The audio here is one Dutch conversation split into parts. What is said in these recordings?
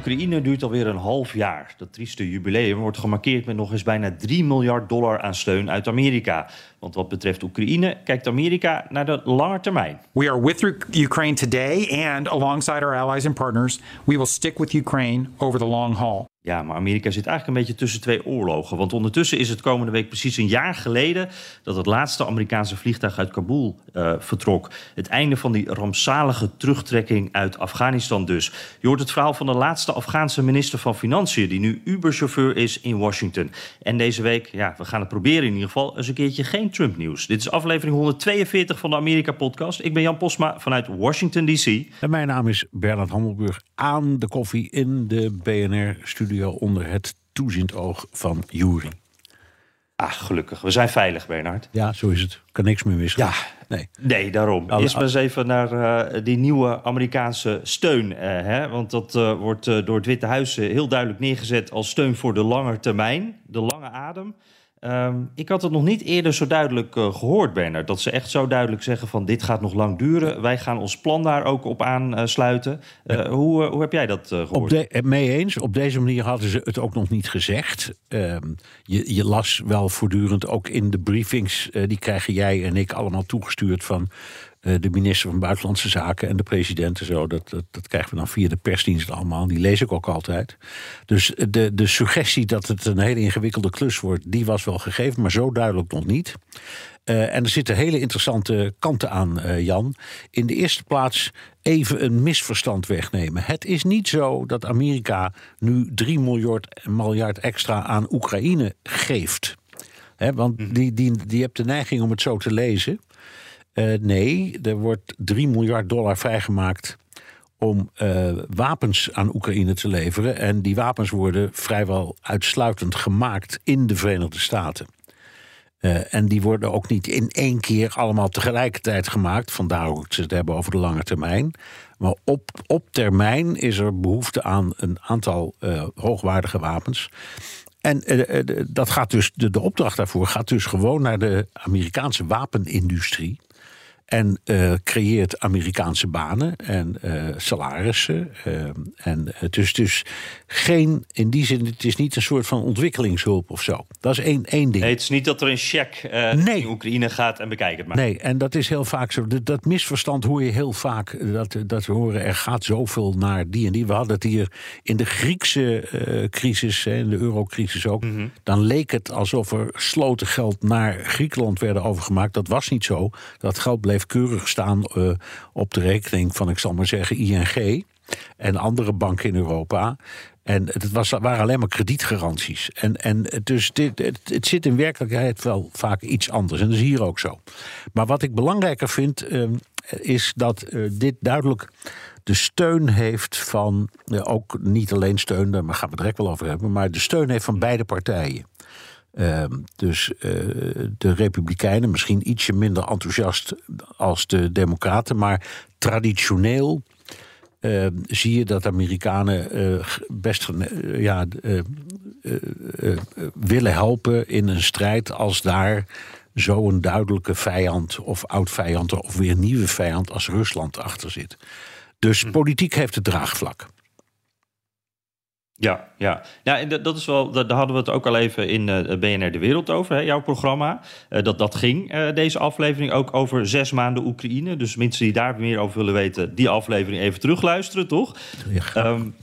Oekraïne duurt alweer een half jaar. Dat trieste jubileum wordt gemarkeerd met nog eens bijna 3 miljard dollar aan steun uit Amerika. Want wat betreft Oekraïne kijkt Amerika naar de lange termijn. We are with Ukraine today, and alongside our allies and partners, we will stick with Ukraine over the long haul. Ja, maar Amerika zit eigenlijk een beetje tussen twee oorlogen. Want ondertussen is het komende week precies een jaar geleden dat het laatste Amerikaanse vliegtuig uit Kabul uh, vertrok. Het einde van die rampzalige terugtrekking uit Afghanistan dus. Je hoort het verhaal van de laatste Afghaanse minister van Financiën, die nu Uber-chauffeur is in Washington. En deze week, ja, we gaan het proberen in ieder geval, eens een keertje geen Trump-nieuws. Dit is aflevering 142 van de Amerika-podcast. Ik ben Jan Posma vanuit Washington, D.C. En mijn naam is Bernard Hammelburg aan de koffie in de BNR-studio onder het toeziend oog van Jury. Ah, gelukkig. We zijn veilig, Bernard. Ja, zo is het. Kan niks meer missen. Ja, nee. Nee, daarom. Alle, Eerst maar eens even naar uh, die nieuwe Amerikaanse steun. Uh, hè? Want dat uh, wordt door het Witte Huis heel duidelijk neergezet als steun voor de lange termijn, de lange adem. Um, ik had het nog niet eerder zo duidelijk uh, gehoord, Bernard. Dat ze echt zo duidelijk zeggen van dit gaat nog lang duren. Wij gaan ons plan daar ook op aansluiten. Uh, ja. hoe, hoe heb jij dat gehoord? Op de, mee eens. Op deze manier hadden ze het ook nog niet gezegd. Um, je, je, las wel voortdurend ook in de briefings... Die krijgen jij en ik allemaal toegestuurd van de minister van Buitenlandse Zaken en de president en zo. Dat, dat, dat, krijgen we dan via de persdienst allemaal. Die lees ik ook altijd. Dus de, de suggestie dat het een hele ingewikkelde klus wordt, die was wel gegeven, maar zo duidelijk nog niet. Uh, en er zitten hele interessante kanten aan, uh, Jan. In de eerste plaats even een misverstand wegnemen. Het is niet zo dat Amerika nu 3 miljard, miljard extra aan Oekraïne geeft. He, want die, die, die hebt de neiging om het zo te lezen. Uh, nee, er wordt 3 miljard dollar vrijgemaakt om uh, wapens aan Oekraïne te leveren. En die wapens worden vrijwel uitsluitend gemaakt in de Verenigde Staten. Uh, en die worden ook niet in één keer allemaal tegelijkertijd gemaakt. Vandaar ook ze het hebben over de lange termijn. Maar op, op termijn is er behoefte aan een aantal hoogwaardige wapens. En dat gaat dus, de, de opdracht daarvoor gaat dus gewoon naar de Amerikaanse wapenindustrie. En uh, creëert Amerikaanse banen en uh, salarissen. Uh, en het is dus geen, in die zin, het is niet een soort van ontwikkelingshulp of zo. Dat is één, één ding. Nee, het is niet dat er een cheque nee. in Oekraïne gaat en bekijk het maar. Nee, en dat is heel vaak zo. Dat, dat misverstand hoor je heel vaak. Dat, dat we horen, er gaat zoveel naar die en die. We hadden het hier in de Griekse crisis, in de eurocrisis ook. Mm -hmm. Dan leek het alsof er sloten geld naar Griekenland werden overgemaakt. Dat was niet zo. Dat geld bleef keurig staan uh, op de rekening van, ik zal maar zeggen, ING en andere banken in Europa. En het was, waren alleen maar kredietgaranties. En, en dus dit, het, zit in werkelijkheid wel vaak iets anders. En dat is hier ook zo. Maar wat ik belangrijker vind, uh, is dat uh, dit duidelijk de steun heeft van, ook niet alleen steun, daar gaan we het direct wel over hebben, maar de steun heeft van beide partijen. Uh, dus uh, de Republikeinen misschien ietsje minder enthousiast als de Democraten, maar traditioneel uh, zie je dat Amerikanen best ja, willen helpen in een strijd als daar zo'n duidelijke vijand of oud vijand of weer nieuwe vijand als Rusland achter zit. Dus politiek heeft het draagvlak. Ja, ja. ja en dat is wel, daar hadden we het ook al even in uh, BNR De Wereld over, hè, jouw programma. Uh, dat, dat ging uh, deze aflevering ook over zes maanden Oekraïne. Dus mensen die daar meer over willen weten, die aflevering even terugluisteren, toch? Ja, um,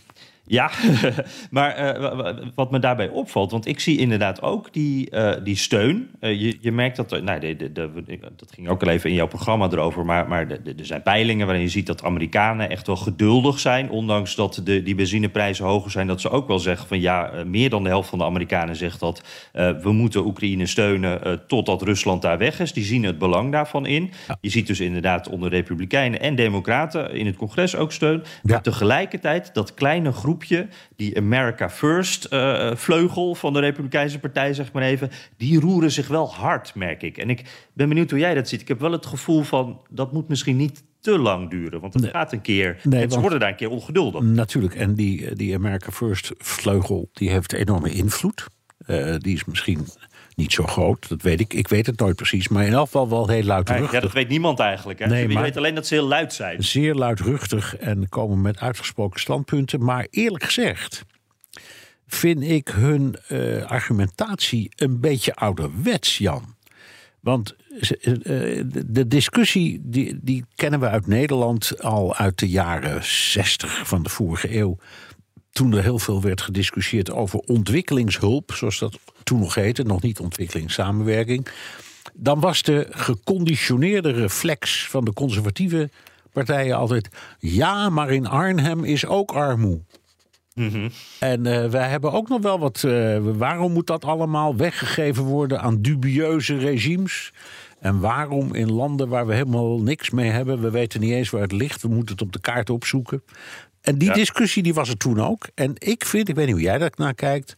Ja, maar uh, wat me daarbij opvalt, want ik zie inderdaad ook die, uh, die steun. Uh, je, je merkt dat, nou, de, de, de, dat ging ook al even in jouw programma erover, maar, maar er zijn peilingen waarin je ziet dat Amerikanen echt wel geduldig zijn, ondanks dat de, die benzineprijzen hoger zijn, dat ze ook wel zeggen van ja, meer dan de helft van de Amerikanen zegt dat we moeten Oekraïne steunen totdat Rusland daar weg is. Die zien het belang daarvan in. Ja. Je ziet dus inderdaad onder Republikeinen en Democraten in het congres ook steun. Ja. Tegelijkertijd dat kleine groep die America First uh, vleugel van de Republikeinse Partij, zeg maar even, die roeren zich wel hard, merk ik. En ik ben benieuwd hoe jij dat ziet. Ik heb wel het gevoel van dat moet misschien niet te lang duren. Want het gaat een keer. Nee, ze worden daar een keer ongeduldig. Natuurlijk. En die, die America First vleugel die heeft enorme invloed. Uh, die is misschien niet zo groot, dat weet ik. Ik weet het nooit precies, maar in elk geval wel heel luidruchtig. Ja, dat weet niemand eigenlijk. Hè? Nee, Je weet alleen dat ze heel luid zijn. Zeer luidruchtig en komen met uitgesproken standpunten. Maar eerlijk gezegd vind ik hun uh, argumentatie een beetje ouderwets, Jan. Want uh, de discussie die, die kennen we uit Nederland al uit de jaren 60 van de vorige eeuw toen er heel veel werd gediscussieerd over ontwikkelingshulp, zoals dat toen nog heette, nog niet ontwikkelingssamenwerking. Dan was de geconditioneerde reflex van de conservatieve partijen altijd: ja, maar in Arnhem is ook armoede. Mhm. En uh, wij hebben ook nog wel wat. Uh, waarom moet dat allemaal weggegeven worden aan dubieuze regimes? En waarom in landen waar we helemaal niks mee hebben, we weten niet eens waar het ligt, we moeten het op de kaart opzoeken. En die discussie die was er toen ook. En ik vind, ik weet niet hoe jij daar naar kijkt.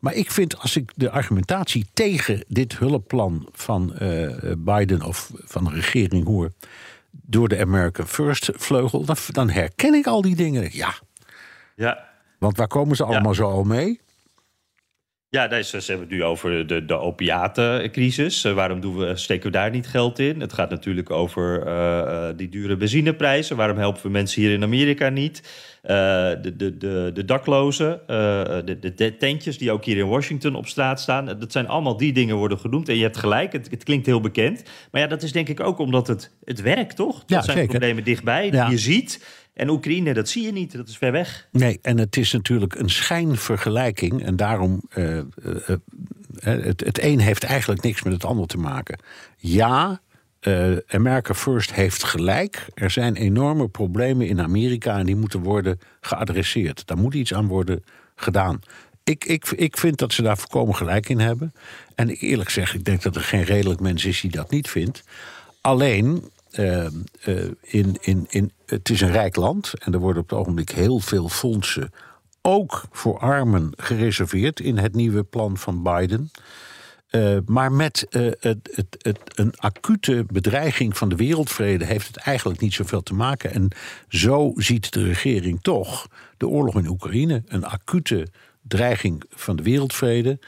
Maar ik vind als ik de argumentatie tegen dit hulpplan van uh, Biden of van de regering hoor. door de American First vleugel. dan, dan herken ik al die dingen. Ja. ja. Want waar komen ze allemaal zo al mee? Ja, ze hebben het nu over de, de opiatencrisis. Uh, waarom doen we, steken we daar niet geld in? Het gaat natuurlijk over uh, die dure benzineprijzen. Waarom helpen we mensen hier in Amerika niet? Uh, de, de, de, de daklozen, de, de, tentjes die ook hier in Washington op straat staan. Dat zijn allemaal die dingen worden genoemd. En je hebt gelijk, het, het klinkt heel bekend. Maar ja, dat is denk ik ook omdat het, het werkt, toch? Dat ja, zijn zeker. problemen dichtbij, die je ziet. En Oekraïne, dat zie je niet, dat is ver weg. Nee, en het is natuurlijk een schijnvergelijking. En daarom, uh, uh, het, het een heeft eigenlijk niks met het ander te maken. Ja, America First heeft gelijk. Er zijn enorme problemen in Amerika en die moeten worden geadresseerd. Daar moet iets aan worden gedaan. Ik, ik, ik vind dat ze daar voorkomen gelijk in hebben. En eerlijk gezegd, ik denk dat er geen redelijk mens is die dat niet vindt. Alleen, uh, uh, in, in, in, het is een rijk land en er worden op het ogenblik heel veel fondsen, ook voor armen, gereserveerd in het nieuwe plan van Biden. Uh, maar met het, het, het, een acute bedreiging van de wereldvrede heeft het eigenlijk niet zoveel te maken. En zo ziet de regering toch de oorlog in Oekraïne een acute dreiging van de wereldvrede.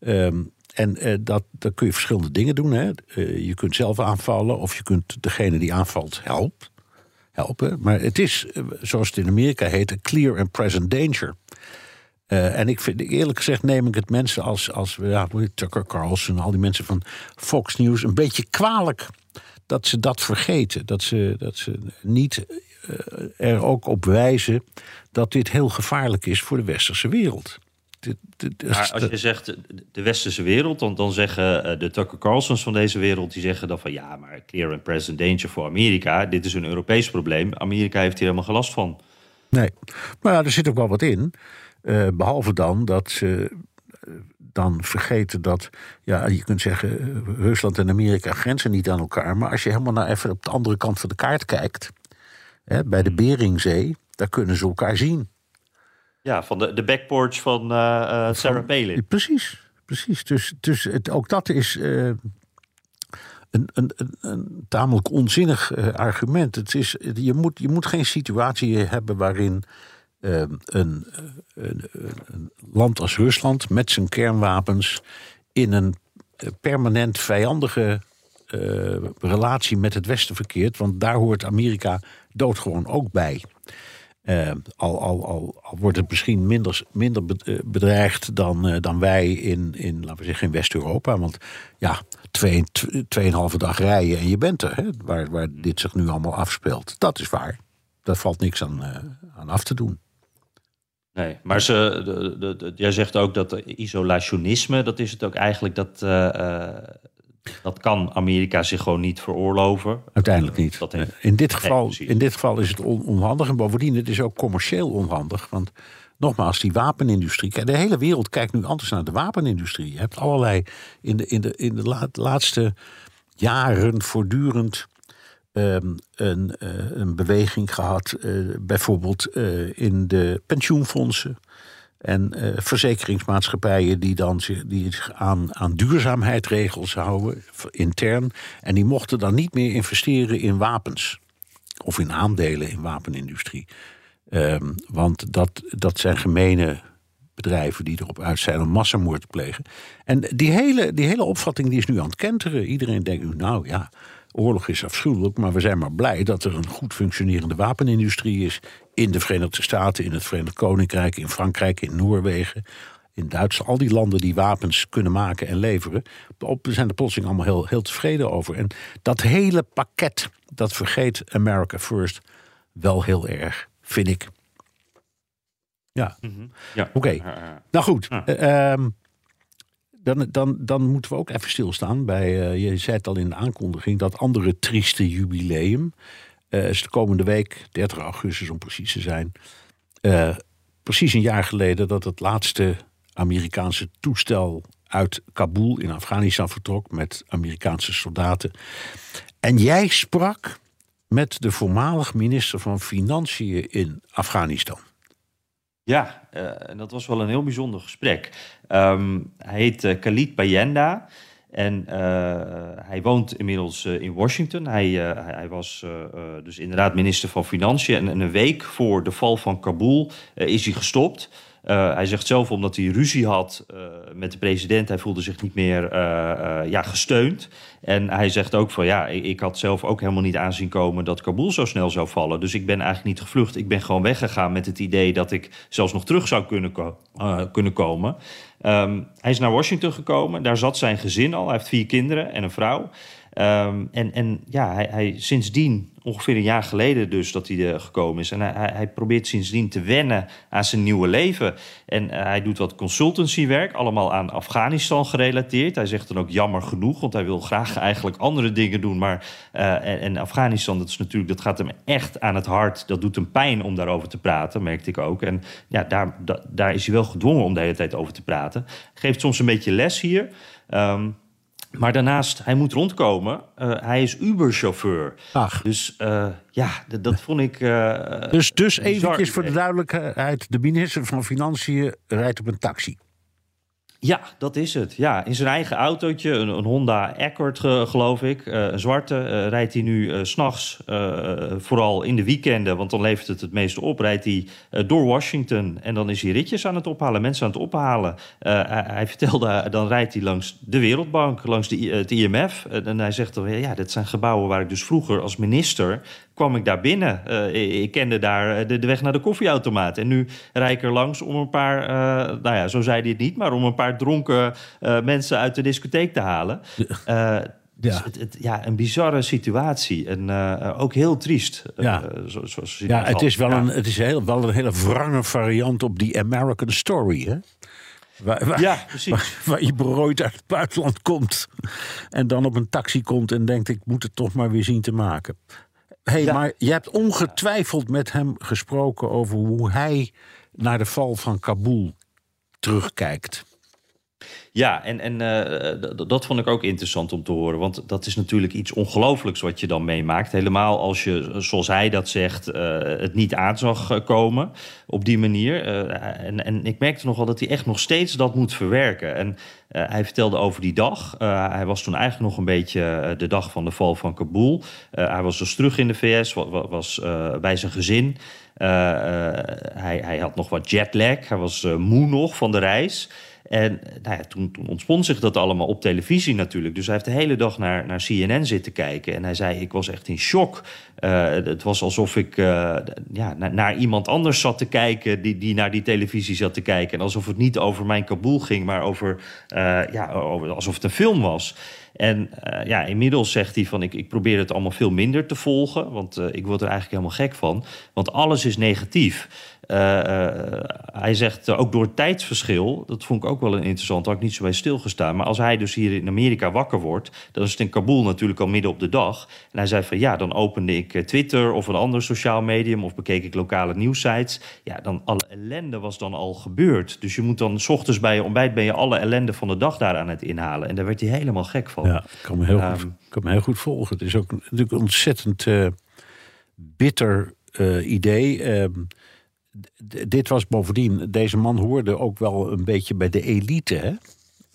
Um, en uh, dat, dat kun je verschillende dingen doen. Hè. Uh, je kunt zelf aanvallen of je kunt degene die aanvalt helpen. helpen. Maar het is, uh, zoals het in Amerika heet, a clear and present danger. en ik vind, eerlijk gezegd neem ik het mensen als, als ja, Tucker Carlson... al die mensen van Fox News een beetje kwalijk... dat ze dat vergeten. Dat ze, dat ze niet er ook op wijzen dat dit heel gevaarlijk is voor de westerse wereld maar als je zegt de westerse wereld, dan, dan zeggen eh, de Tucker Carlsons van deze wereld, die zeggen dan van ja, maar clear and present danger voor Amerika. Dit is een Europees probleem. Amerika heeft hier helemaal gelast van. Nee, maar er zit ook wel wat in. Uh, behalve dan dat ze eh, dan vergeten dat, ja, je kunt zeggen, Rusland en Amerika grenzen niet aan elkaar. Maar als je helemaal naar even op de andere kant van de kaart kijkt, hè, bij de hmm. Beringzee, daar kunnen ze elkaar zien. Ja, van de, de backporch van uh, Sarah Palin. Precies, precies. Dus, dus het, ook dat is uh, een, een, een, een, tamelijk onzinnig argument. Het is, je, moet, je moet geen situatie hebben waarin een, een, een, land als Rusland met zijn kernwapens in een permanent vijandige relatie met het Westen verkeert. Want daar hoort Amerika doodgewoon ook bij. Uh, al, al, al, wordt het misschien minder, minder eh, bedreigd dan, uh, dan wij in, in, laten we zeggen, in West-Europa. Want ja, twee, tweeënhalve dag rijden en je bent er, hè, waar, waar dit zich nu allemaal afspeelt. Dat is waar. Daar valt niks aan, aan af te doen. Nee, maar ze, de, de, jij zegt ook dat isolationisme, dat is het ook eigenlijk dat. Dat kan Amerika zich gewoon niet veroorloven. Uiteindelijk niet. in, dit geval, in dit geval is het onhandig. En bovendien, het is ook commercieel onhandig. Want nogmaals, die wapenindustrie. De hele wereld kijkt nu anders naar de wapenindustrie. Je hebt allerlei in de, in de, in de laatste jaren voortdurend um, een, uh, een beweging gehad. Uh, bijvoorbeeld uh, in de pensioenfondsen. En uh, verzekeringsmaatschappijen die dan die aan, aan duurzaamheidsregels houden, intern. En die mochten dan niet meer investeren in wapens. Of in aandelen in wapenindustrie. Um, want dat, dat zijn gemene bedrijven die erop uit zijn om massamoord te plegen. En die hele, die hele opvatting die is nu aan het kenteren. Iedereen denkt nu, nou ja, oorlog is afschuwelijk, maar we zijn maar blij dat er een goed functionerende wapenindustrie is in de Verenigde Staten, in het Verenigd Koninkrijk, in Frankrijk, in Noorwegen, in Duitsland. Al die landen die wapens kunnen maken en leveren, we zijn er plotseling allemaal heel, heel tevreden over. En dat hele pakket, dat vergeet America First wel heel erg, vind ik. Ja, mm ja. oké. Nou goed, uh, dan, dan, dan moeten we ook even stilstaan bij, uh, je zei het al in de aankondiging, dat andere trieste jubileum. Uh, is de komende week, 30 augustus om precies te zijn. Uh, precies een jaar geleden dat het laatste Amerikaanse toestel uit Kabul in Afghanistan vertrok met Amerikaanse soldaten. En jij sprak met de voormalig minister van Financiën in Afghanistan. Ja, uh, dat was wel een heel bijzonder gesprek. Um, hij heet Khalid Bayenda. En uh, hij woont inmiddels in Washington. Hij, hij was dus inderdaad minister van Financiën. En, een week voor de val van Kabul is hij gestopt. Uh, hij zegt zelf omdat hij ruzie had uh, met de president. Hij voelde zich niet meer uh, ja, gesteund. En hij zegt ook van ja, ik, had zelf ook helemaal niet aanzien komen dat Kabul zo snel zou vallen. Dus ik ben eigenlijk niet gevlucht. Ik ben gewoon weggegaan met het idee dat ik zelfs nog terug zou kunnen, kunnen komen. Um, hij is naar Washington gekomen. Daar zat zijn gezin al. Hij heeft vier kinderen en een vrouw. Um, en, en ja, hij, hij, sindsdien, ongeveer een jaar geleden dus dat hij er gekomen is. En hij, hij probeert sindsdien te wennen aan zijn nieuwe leven. En uh, hij doet wat consultancywerk, allemaal aan Afghanistan gerelateerd. Hij zegt dan ook jammer genoeg, want hij wil graag eigenlijk andere dingen doen. Maar uh, en, Afghanistan, dat is natuurlijk, dat gaat hem echt aan het hart. Dat doet hem pijn om daarover te praten, merkte ik ook. En ja, daar, da, daar is hij wel gedwongen om de hele tijd over te praten. Geeft soms een beetje les hier. Um, maar daarnaast, hij moet rondkomen. Uh, hij is Uber-chauffeur. Ach. Dus uh, ja, dat vond ik. Uh, dus dus eventjes voor de duidelijkheid: de minister van Financiën rijdt op een taxi. Ja, dat is het. Ja, in zijn eigen autootje, een, Honda Accord geloof ik, uh, een zwarte, uh, rijdt hij nu uh, s'nachts, vooral in de weekenden, want dan levert het het meeste op, rijdt hij door Washington en dan is hij ritjes aan het ophalen, mensen aan het ophalen. Hij, hij, vertelde, dan rijdt hij langs de Wereldbank, langs de, het IMF en hij zegt dan, ja, dit zijn gebouwen waar ik dus vroeger als minister kwam ik daar binnen. Ik kende daar eh, de, de, weg naar de koffieautomaat. En nu rijd ik er langs om een paar, uh, nou ja, zo zei hij het niet, maar om een paar dronken uh, mensen uit de discotheek te halen. Dus ja. Het, het, ja, een bizarre situatie. En ook heel triest. Ja, zo, zo, ja het is, wel, ja. Een, het is heel, wel een hele wrange variant op die American Story, hè? Waar, waar, ja, precies. Waar, waar, je berooid uit het buitenland komt. En dan op een taxi komt en denkt: ik moet het toch maar weer zien te maken hey, ja. maar je hebt ongetwijfeld met hem gesproken over hoe hij naar de val van Kabul terugkijkt. Ja, en, en uh, dat vond ik ook interessant om te horen. Want dat is natuurlijk iets ongelooflijks wat je dan meemaakt. Helemaal als je, zoals hij dat zegt, uh, het niet aan zag komen op die manier. En, en ik merkte nogal dat hij echt nog steeds dat moet verwerken. En hij vertelde over die dag. hij was toen eigenlijk nog een beetje de dag van de val van Kabul. hij was dus terug in de VS, was, was bij zijn gezin. hij, hij had nog wat jetlag. Hij was moe nog van de reis. En nou ja, toen, toen, ontspond zich dat allemaal op televisie natuurlijk. Dus hij heeft de hele dag naar, naar CNN zitten kijken. En hij zei, ik was echt in shock. Uh, het was alsof ik uh, ja, naar, naar, iemand anders zat te kijken... Die, die naar die televisie zat te kijken. En alsof het niet over mijn Kabul ging, maar over, uh, ja, alsof het een film was. En ja, inmiddels zegt hij van ik, ik probeer het allemaal veel minder te volgen. Want ik word er eigenlijk helemaal gek van. Want alles is negatief. Uh, hij zegt ook door het tijdsverschil, dat vond ik ook wel een interessant, had ik niet zo bij stilgestaan. Maar als hij dus hier in Amerika wakker wordt, dan is het in Kabul natuurlijk al midden op de dag. En hij zei van ja, dan opende ik Twitter of een ander sociaal medium of bekeek ik lokale nieuwsites. Ja, dan alle ellende was dan al gebeurd. Dus je moet dan s ochtends bij je ontbijt ben je alle ellende van de dag daar aan het inhalen. En daar werd hij helemaal gek van. Ja, ik kan me heel, goed, um, kan me heel goed volgen. Het is ook natuurlijk een ontzettend uh, bitter uh, idee. Um, dit was bovendien, deze man hoorde ook wel een beetje bij de elite hè?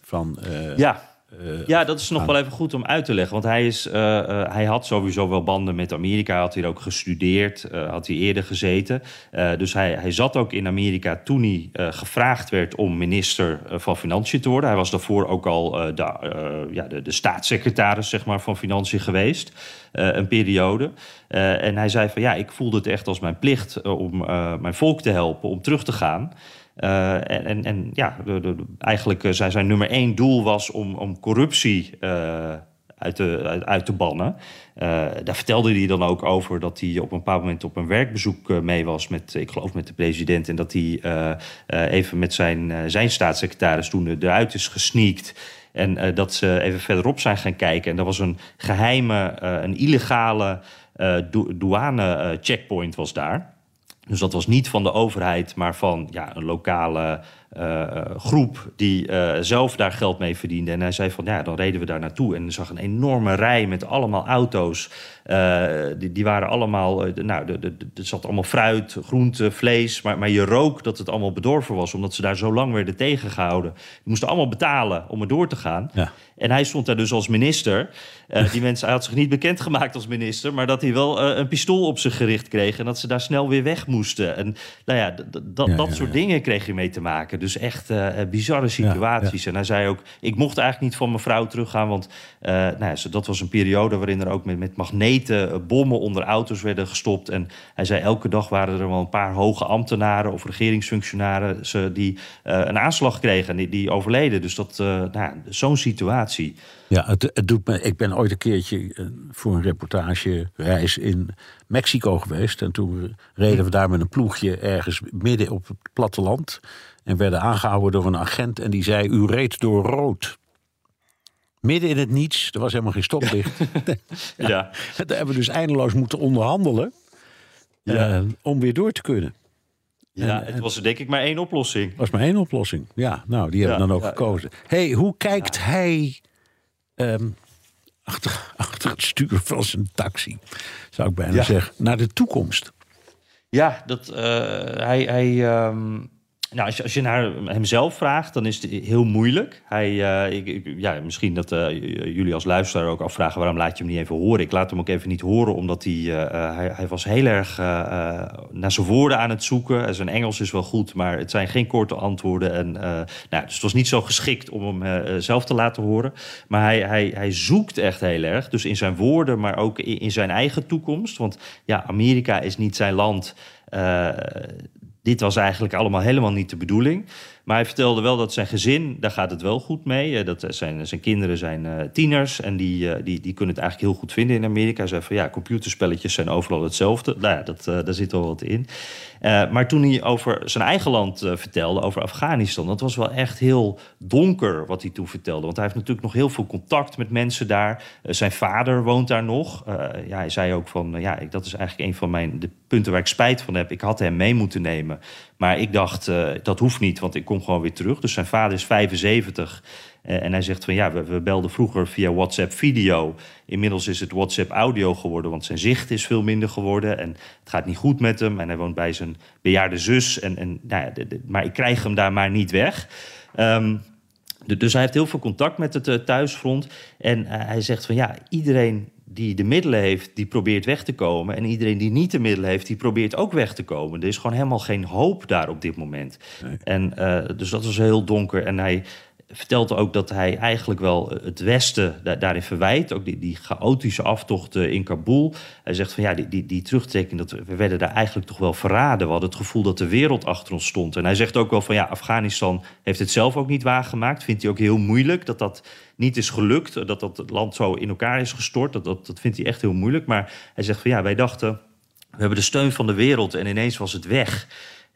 van. Uh, ja. Uh, ja, dat is nog wel even goed om uit te leggen. Want hij, is, uh, uh, hij had sowieso wel banden met Amerika. Hij had hier ook gestudeerd, had hij eerder gezeten. dus hij, hij zat ook in Amerika toen hij gevraagd werd om minister van Financiën te worden. Hij was daarvoor ook al de, ja, de, de, staatssecretaris zeg maar, van Financiën geweest. een periode. en hij zei van ja, ik voelde het echt als mijn plicht om mijn volk te helpen om terug te gaan. Uh, en, en, ja, de, de, eigenlijk uh, zijn, zijn nummer één doel was om, om corruptie uh, uit, te, uit, te bannen. daar vertelde hij dan ook over dat hij op een bepaald moment op een werkbezoek mee was met, ik geloof, met de president. En dat hij even met zijn, zijn staatssecretaris toen eruit is gesneakt. En dat ze even verderop zijn gaan kijken. En dat was een geheime, een illegale douane-checkpoint was daar. Dus dat was niet van de overheid, maar van ja, een lokale uh, groep die uh, zelf daar geld mee verdiende. En hij zei van ja, dan reden we daar naartoe. En er zag een enorme rij met allemaal auto's. Uh, die, die, waren allemaal, nou, er zat allemaal fruit, groente, vlees. Maar, maar je rook dat het allemaal bedorven was, omdat ze daar zo lang werden tegengehouden. Die moesten allemaal betalen om er door te gaan. Ja. En hij stond daar dus als minister. die mensen, hij had zich niet bekendgemaakt als minister, maar dat hij wel een pistool op zich gericht kreeg. En dat ze daar snel weer weg moesten. En nou ja, dat ja, soort dingen kreeg je mee te maken. Dus echt uh, bizarre situaties. En hij zei ook, ik mocht eigenlijk niet van mijn vrouw teruggaan... want uh, nou ja, dat was een periode waarin er ook met, met magneten... Eh, bommen onder auto's werden gestopt. En hij zei, elke dag waren er wel een paar hoge ambtenaren... of regeringsfunctionarissen die een aanslag kregen en die, die overleden. Dus dat, nou, zo'n situatie... Ja, het, het, doet me. Ik ben ooit een keertje voor een reportagereis in Mexico geweest. En toen reden we daar met een ploegje ergens midden op het platteland. En werden aangehouden door een agent en die zei: U reed door rood. Midden in het niets, er was helemaal geen stoplicht. ja. ja. Daar hebben we dus eindeloos moeten onderhandelen ja. uh, om weer door te kunnen. Ja, en, het was denk ik maar één oplossing. was maar één oplossing. Ja, nou, die hebben we dan ook gekozen. hey, hoe kijkt hij um, achter, achter het stuur van zijn taxi, zou ik bijna zeggen, naar de toekomst? Ja, dat, uh, hij, hij um nou, als je, als je naar hemzelf vraagt, dan is het heel moeilijk. Hij, uh, ik, ja, misschien dat uh, jullie als luisteraar ook afvragen... waarom laat je hem niet even horen? Ik laat hem ook even niet horen, omdat hij, uh, hij, hij, was heel erg naar zijn woorden aan het zoeken. Zijn Engels is wel goed, maar het zijn geen korte antwoorden. En, nou, dus het was niet zo geschikt om hem zelf te laten horen. Maar hij, hij, hij zoekt echt heel erg, dus in zijn woorden... maar ook in, in zijn eigen toekomst. Want ja, Amerika is niet zijn land dit was eigenlijk allemaal helemaal niet de bedoeling. Maar hij vertelde wel dat zijn gezin, daar gaat het wel goed mee. Eh, dat zijn, zijn kinderen zijn uh, tieners en die, uh, die, die kunnen het eigenlijk heel goed vinden in Amerika. Hij zei van ja, computerspelletjes zijn overal hetzelfde. Nou ja, dat, daar zit wel wat in. maar toen hij over zijn eigen land vertelde, over Afghanistan... dat was wel echt heel donker wat hij toen vertelde. Want hij heeft natuurlijk nog heel veel contact met mensen daar. zijn vader woont daar nog. ja, hij zei ook van, ja, dat is eigenlijk een van mijn, de punten waar ik spijt van heb. Ik had hem mee moeten nemen. Maar ik dacht, dat hoeft niet, want ik gewoon weer terug. Dus zijn vader is 75. Uh, en hij zegt van ja, we, belden vroeger via WhatsApp video. Inmiddels is het WhatsApp audio geworden, want zijn zicht is veel minder geworden. En het gaat niet goed met hem. En hij woont bij zijn bejaarde zus. En, en, nou ja, maar ik krijg hem daar maar niet weg. Um, dus hij heeft heel veel contact met het uh, thuisfront. En hij zegt van ja, iedereen die de middelen heeft, die probeert weg te komen. En iedereen die niet de middelen heeft, die probeert ook weg te komen. Er is gewoon helemaal geen hoop daar op dit moment. En uh, dus dat was heel donker. En hij vertelt ook dat hij eigenlijk wel het Westen daarin verwijt. Ook die, die chaotische aftochten in Kabul. Hij zegt van ja, die, die, die terugtrekking, dat we werden daar eigenlijk toch wel verraden. We hadden het gevoel dat de wereld achter ons stond. En hij zegt ook wel van ja, Afghanistan heeft het zelf ook niet waargemaakt. Vindt hij ook heel moeilijk dat dat niet is gelukt. Dat dat land zo in elkaar is gestort. Dat, dat vindt hij echt heel moeilijk. Maar hij zegt van ja, wij dachten, we hebben de steun van de wereld en ineens was het weg.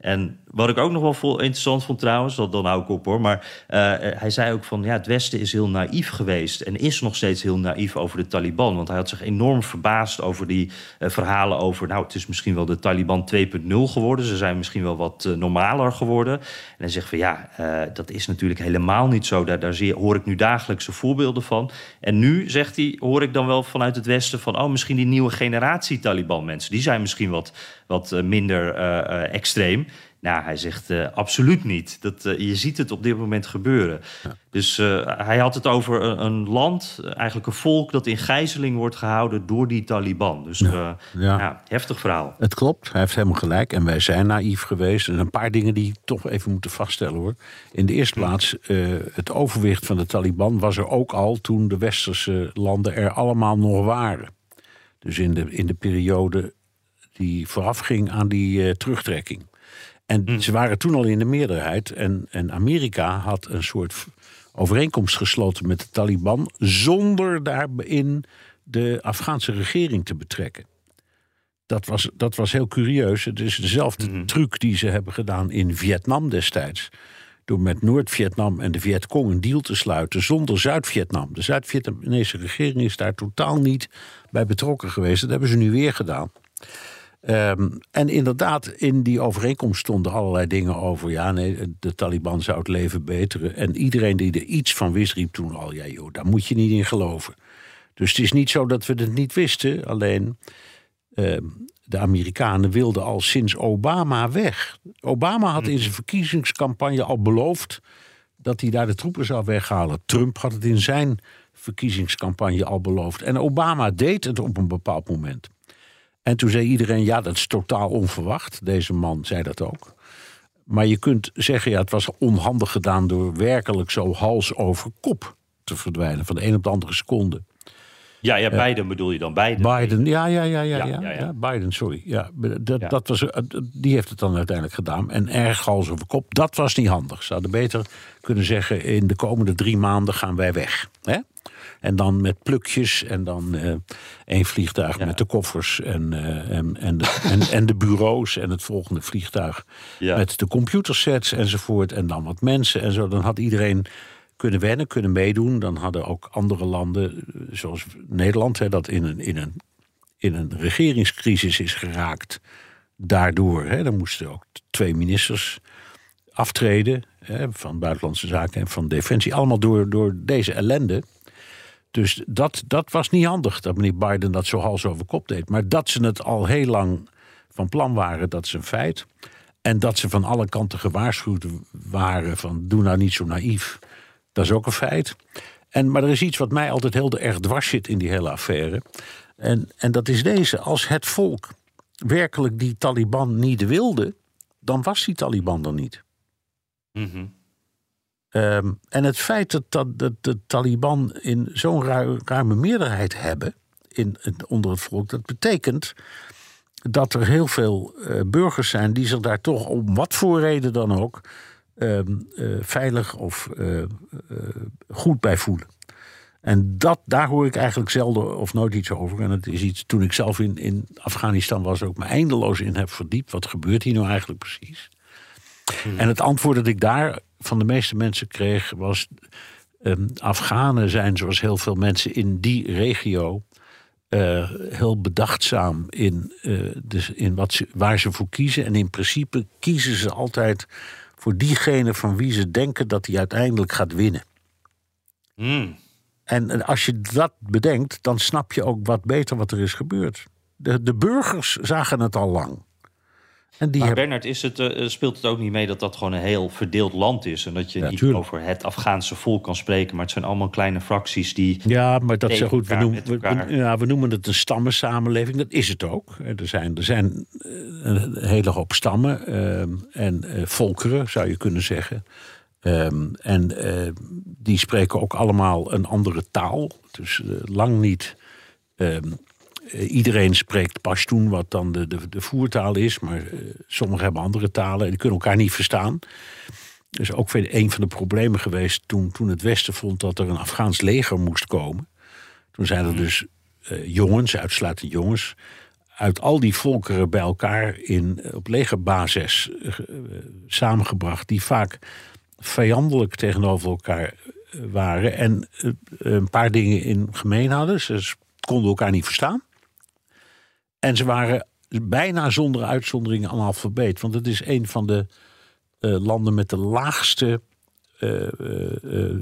En wat ik ook nog wel vol interessant vond trouwens, dat dan hou ik op hoor. Maar uh, hij zei ook van ja, het Westen is heel naïef geweest en is nog steeds heel naïef over de Taliban. Want hij had zich enorm verbaasd over die uh, verhalen over, nou, het is misschien wel de Taliban 2.0 geworden. Ze zijn misschien wel wat normaler geworden. En hij zegt van ja, dat is natuurlijk helemaal niet zo. Daar, hoor ik nu dagelijkse voorbeelden van. En nu, zegt hij, hoor ik dan wel vanuit het Westen van, oh, misschien die nieuwe generatie Taliban mensen, die zijn misschien wat, wat minder extreem. Nou, hij zegt uh, absoluut niet. Dat, uh, je ziet het op dit moment gebeuren. Ja. Dus uh, hij had het over een, een, land, eigenlijk een volk... dat in gijzeling wordt gehouden door die Taliban. Dus ja. ja. heftig verhaal. Het klopt, hij heeft helemaal gelijk. En wij zijn naïef geweest. En een paar dingen die toch even moeten vaststellen hoor. In de eerste plaats, het overwicht van de Taliban was er ook al... toen de westerse landen er allemaal nog waren. Dus in de, in de periode die voorafging aan die terugtrekking. En hmm. ze waren toen al in de meerderheid. En, en Amerika had een soort overeenkomst gesloten met de Taliban. zonder daarin de Afghaanse regering te betrekken. Dat was, dat was heel curieus. Het is dezelfde mm. truc die ze hebben gedaan in Vietnam destijds. Door met Noord-Vietnam en de Vietcong een deal te sluiten zonder Zuid-Vietnam. De Zuid-Vietnamese regering is daar totaal niet bij betrokken geweest. Dat hebben ze nu weer gedaan. Um, en inderdaad, in die overeenkomst stonden allerlei dingen over. Ja, nee, de Taliban zou het leven beteren. En iedereen die er iets van wist, riep toen al: ja, joh, daar moet je niet in geloven. Dus het is niet zo dat we het niet wisten. Alleen um, de Amerikanen wilden al sinds Obama weg. Obama had in zijn verkiezingscampagne al beloofd dat hij daar de troepen zou weghalen. Trump had het in zijn verkiezingscampagne al beloofd. En Obama deed het op een bepaald moment. En toen zei iedereen, ja, dat is totaal onverwacht. Deze man zei dat ook. Maar je kunt zeggen, ja, het was onhandig gedaan door werkelijk zo hals over kop te verdwijnen. Van de een op de andere seconde. Ja, ja, Biden bedoel je dan? Biden. Biden, ja, ja, ja, ja, ja, ja, Biden, sorry. Ja, dat, dat was, eh, die heeft het dan uiteindelijk gedaan. En erg hals over kop, dat was niet handig. Ze hadden beter kunnen zeggen, in de komende drie maanden gaan wij weg. Hè? En dan met plukjes en dan uh, één vliegtuig met de koffers en, uh, en, en, de, en, en, de bureaus en het volgende vliegtuig ja. met de computersets enzovoort. En dan wat mensen en zo. Dan had iedereen kunnen wennen, kunnen meedoen. Dan hadden ook andere landen, zoals Nederland, hè, dat in een, in, een, in een regeringscrisis is geraakt. Daardoor, hè, dan moesten ook twee ministers aftreden hè, van Buitenlandse Zaken en van Defensie. Allemaal door, door deze ellende. Dus dat, dat was niet handig dat meneer Biden dat zo hals over kop deed. Maar dat ze het al heel lang van plan waren, dat is een feit. En dat ze van alle kanten gewaarschuwd waren van doe nou niet zo naïef. Dat is ook een feit. En, maar er is iets wat mij altijd heel erg dwars zit in die hele affaire. En, en dat is deze. Als het volk werkelijk die Taliban niet wilde, dan was die Taliban er niet. Mm Um, en het feit dat, dat, de Taliban in zo'n ruime meerderheid hebben in, onder het volk, dat betekent dat er heel veel uh, burgers zijn die zich daar toch om wat voor reden dan ook um, uh, veilig of uh, goed bij voelen. En dat, daar hoor ik eigenlijk zelden of nooit iets over. En het is iets, toen ik zelf in, in Afghanistan was, ook me eindeloos in heb verdiept. Wat gebeurt hier nou eigenlijk precies? Hmm. En het antwoord dat ik daar van de meeste mensen kreeg was... Um, Afghanen zijn, zoals heel veel mensen in die regio... Uh, heel bedachtzaam in, uh, dus in wat ze, waar ze voor kiezen. En in principe kiezen ze altijd voor diegene van wie ze denken dat hij uiteindelijk gaat winnen. Mm. En als je dat bedenkt, dan snap je ook wat beter wat er is gebeurd. De, de burgers zagen het al lang. En die maar Bernard, is het, uh, speelt het ook niet mee dat dat gewoon een heel verdeeld land is? En dat je niet over het Afghaanse volk kan spreken, maar het zijn allemaal kleine fracties die. Ja, maar dat is goed. We noemen, we, ja, we noemen het een stammensamenleving. Dat is het ook. Er zijn, er zijn eh, een hele hoop stammen uh, en uh, volkeren, zou je kunnen zeggen. Um, en die spreken ook allemaal een andere taal. Dus lang niet. Um, eh, iedereen spreekt Pashtun, wat dan de, de, de voertaal is. Maar uh, sommigen hebben andere talen en die kunnen elkaar niet verstaan. Dus ook een van de problemen geweest toen, toen het Westen vond dat er een Afghaans leger moest komen. Toen zijn er hmm. dus uh, jongens, uitsluitend jongens, uit al die volkeren bij elkaar in, op legerbasis uh, samengebracht, die vaak vijandelijk tegenover elkaar waren en een paar dingen in gemeen hadden. Ze konden elkaar niet verstaan. En ze waren bijna zonder uitzondering analfabeet. Want het is een van de landen met de laagste uh, uh,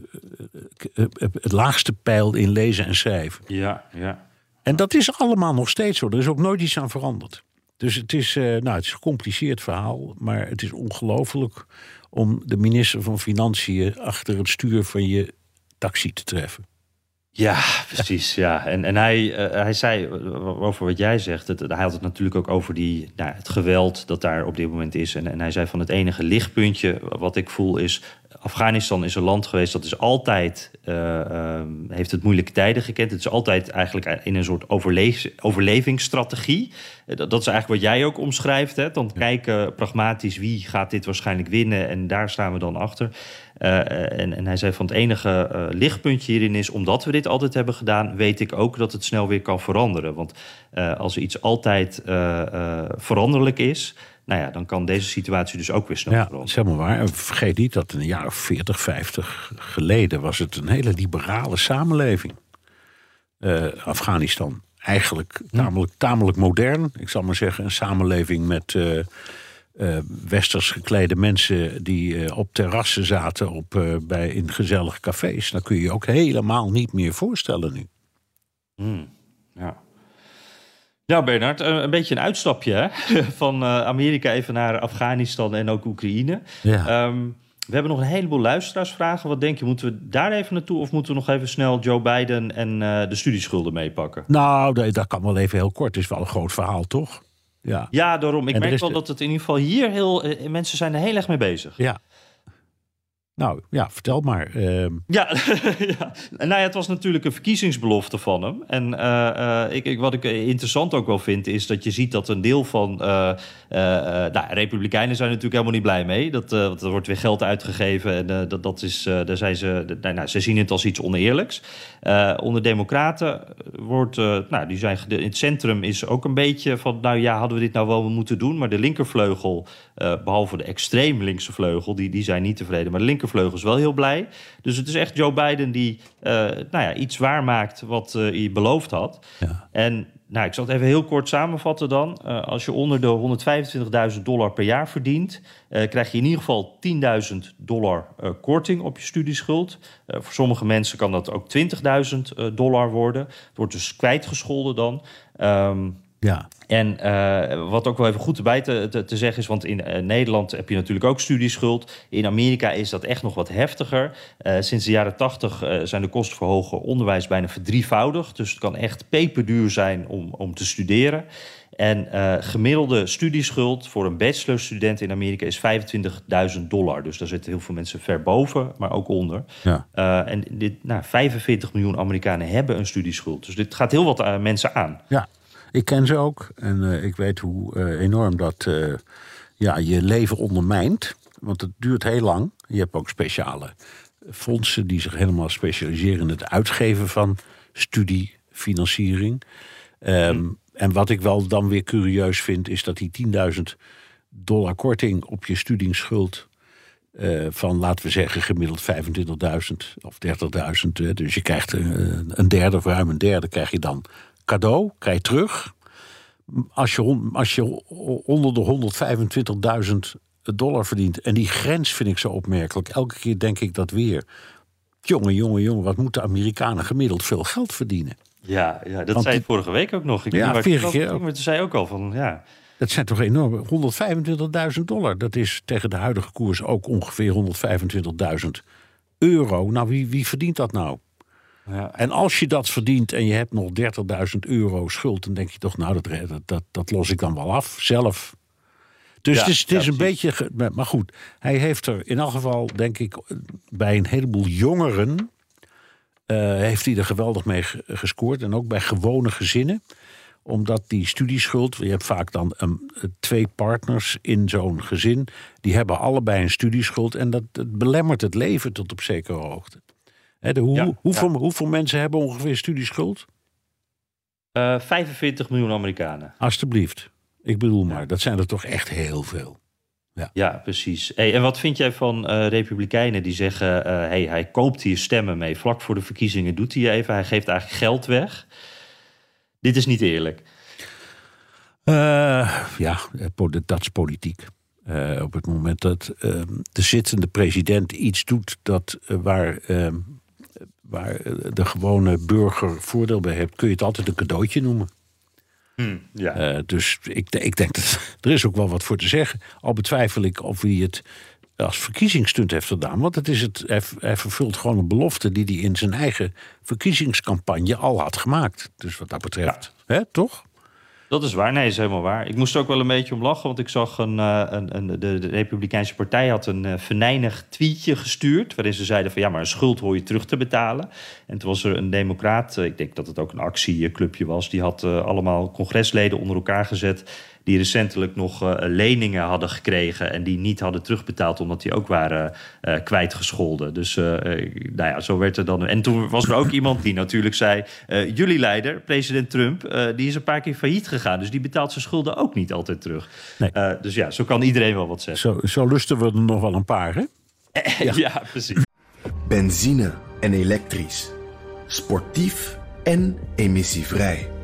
het laagste pijl in lezen en schrijven. Ja, ja. En dat is allemaal nog steeds zo. Er is ook nooit iets aan veranderd. Dus het is, nou, het is een gecompliceerd verhaal, maar het is ongelooflijk om de minister van Financiën achter het stuur van je taxi te treffen. Ja, precies. Ja. En, en hij, uh, hij zei over wat jij zegt. Het, hij had het natuurlijk ook over die, nou, het geweld dat daar op dit moment is. En, en hij zei van het enige lichtpuntje wat ik voel is Afghanistan is een land geweest dat is altijd uh, uh, heeft het moeilijke tijden gekend. Het is altijd eigenlijk in een soort overlevingsstrategie. Uh, dat, dat, is eigenlijk wat jij ook omschrijft. Hè? Dan kijken pragmatisch wie gaat dit waarschijnlijk winnen en daar staan we dan achter. En, en, hij zei van het enige lichtpuntje hierin is, omdat we dit altijd hebben gedaan, weet ik ook dat het snel weer kan veranderen. Want als iets altijd veranderlijk is, nou ja, dan kan deze situatie dus ook weer snel ja, veranderen. Zeg maar waar. Vergeet niet dat een jaar of 40, 50 geleden was het een hele liberale samenleving. Uh, Afghanistan. Eigenlijk tamelijk, tamelijk modern. Ik zal maar zeggen, een samenleving met uh, uh, westers geklede mensen die op terrassen zaten op, bij, in gezellige cafés. Dat kun je je ook helemaal niet meer voorstellen nu. Hmm, ja. Ja, Bernard, een beetje een uitstapje hè? van Amerika even naar Afghanistan en ook Oekraïne. Ja. Um, we hebben nog een heleboel luisteraarsvragen. Wat denk je, moeten we daar even naartoe of moeten we nog even snel Joe Biden en uh, de studieschulden meepakken? Nou, dat kan wel even heel kort. Het is wel een groot verhaal, toch? Ja, ja daarom. Ik En er merk wel de- dat het in ieder geval hier heel... eh, mensen zijn er heel erg mee bezig. ja. Nou, ja, vertel maar. Ehm, Ja, nou ja, het was natuurlijk een verkiezingsbelofte van hem. En eh, eh, ik, ik, wat ik interessant ook wel vind, is dat je ziet dat een deel van. eh eh, eh, nou, Republikeinen zijn natuurlijk helemaal niet blij mee. Dat, eh, er wordt weer geld uitgegeven. En eh, dat, dat is, eh, daar zijn ze. nou, nou, ze zien het als iets oneerlijks. Eh, onder Democraten wordt. eh, nou, die zijn, in het centrum is ook een beetje van. Nou ja, hadden we dit nou wel moeten doen? Maar de linkervleugel, eh, behalve de extreem linkse vleugel, die, die zijn niet tevreden. Maar de linkervleugel is wel heel blij. Dus het is echt Joe Biden die nou ja, iets waarmaakt wat hij beloofd had. Ja. En nou, ik zal het even heel kort samenvatten dan. Eh, als je onder de 125.000 dollar per jaar verdient, eh, krijg je in ieder geval 10.000 dollar eh, korting op je studieschuld. Voor sommige mensen kan dat ook 20.000 eh, dollar worden. Het wordt dus kwijtgescholden dan. Ehm, ja. en eh, wat ook wel even goed erbij te, te, te zeggen is, want in eh, Nederland heb je natuurlijk ook studieschuld. In Amerika is dat echt nog wat heftiger. Eh, sinds de jaren tachtig zijn de kosten voor hoger onderwijs bijna verdrievoudigd. Dus het kan echt peperduur zijn om, om te studeren. En gemiddelde studieschuld voor een bachelorstudent in Amerika is 25.000 dollar. Dus daar zitten heel veel mensen ver boven, maar ook onder. Ja. En dit, nou, 45 miljoen Amerikanen hebben een studieschuld. Dus dit gaat heel wat mensen aan. Ja, ik ken ze ook. En eh, ik weet hoe eh, enorm dat eh, ja, je leven ondermijnt. Want het duurt heel lang. Je hebt ook speciale fondsen die zich helemaal specialiseren in het uitgeven van studiefinanciering. Ehm, En wat ik wel dan weer curieus vind, is dat die 10.000 dollar korting op je studieschuld. eh, van laten we zeggen gemiddeld 25.000 of 30.000. hè. Dus je krijgt eh, een derde of ruim een derde krijg je dan cadeau, krijg je terug. Als je, als je onder de 125.000 dollar verdient. En die grens vind ik zo opmerkelijk. Elke keer denk ik dat weer. Jongen, jongen, jongen, wat moeten Amerikanen gemiddeld veel geld verdienen? Ja, ja dat Want zei ik vorige week ook nog. Ik Ja, vorige keer Maar toen zei ook al van, ja... Dat zijn toch enorm. 125.000 dollar. Dat is tegen de huidige koers ook ongeveer 125.000 euro. Nou, wie, wie verdient dat nou? Ja. En als je dat verdient en je hebt nog 30.000 euro schuld, dan denk je toch, nou, dat, dat, dat, dat los ik dan wel af zelf. Dus Ja, het is, het ja, is een beetje. Maar goed, hij heeft er in elk geval, denk ik, bij een heleboel jongeren. eh, heeft hij er geweldig mee ge- gescoord. En ook bij gewone gezinnen omdat die studieschuld, je hebt vaak dan een, twee partners in zo'n gezin, die hebben allebei een studieschuld en dat, dat belemmert het leven tot op zekere hoogte. Hè, de, hoe, Ja, hoeveel, hoeveel mensen hebben ongeveer studieschuld? Uh, 45 miljoen Amerikanen. Alsjeblieft. Ik bedoel maar, dat zijn er toch echt heel veel. Ja, ja precies. Hey, en wat vind jij van uh, republikeinen die zeggen... Uh, hey, hij koopt hier stemmen mee. Vlak voor de verkiezingen doet hij even. Hij geeft eigenlijk geld weg. Dit is niet eerlijk. Uh, ja, dat is politiek. op het moment dat de zittende president iets doet dat, waar, waar de gewone burger voordeel bij heeft, kun je het altijd een cadeautje noemen. Hmm, ja. Uh, dus ik, ik denk dat er is ook wel wat voor te zeggen. Al betwijfel ik of hij het als verkiezingsstunt heeft gedaan. Want het is het, hij, hij vervult gewoon een belofte die hij in zijn eigen verkiezingscampagne al had gemaakt. Dus wat dat betreft, ja. hè, toch? Dat is waar, nee, is helemaal waar. Ik moest er ook wel een beetje om lachen, want ik zag een, eh, een, een de, de, Republikeinse Partij had een uh, venijnig tweetje gestuurd. waarin ze zeiden: van ja, maar een schuld hoor je terug te betalen. En toen was er een Democraat, ik denk dat het ook een actieclubje was, die had allemaal congresleden onder elkaar gezet die recentelijk nog uh, leningen hadden gekregen en die niet hadden terugbetaald omdat die ook waren uh, kwijtgescholden. Dus uh, nou ja, zo werd er dan. En toen was er ook iemand die natuurlijk zei: jullie leider, president Trump, die is een paar keer failliet gegaan, dus die betaalt zijn schulden ook niet altijd terug. Nee. dus ja, zo kan iedereen wel wat zeggen. Zo, zo lusten we er nog wel een paar, hè? ja. ja, precies. Benzine en elektrisch, sportief en emissievrij.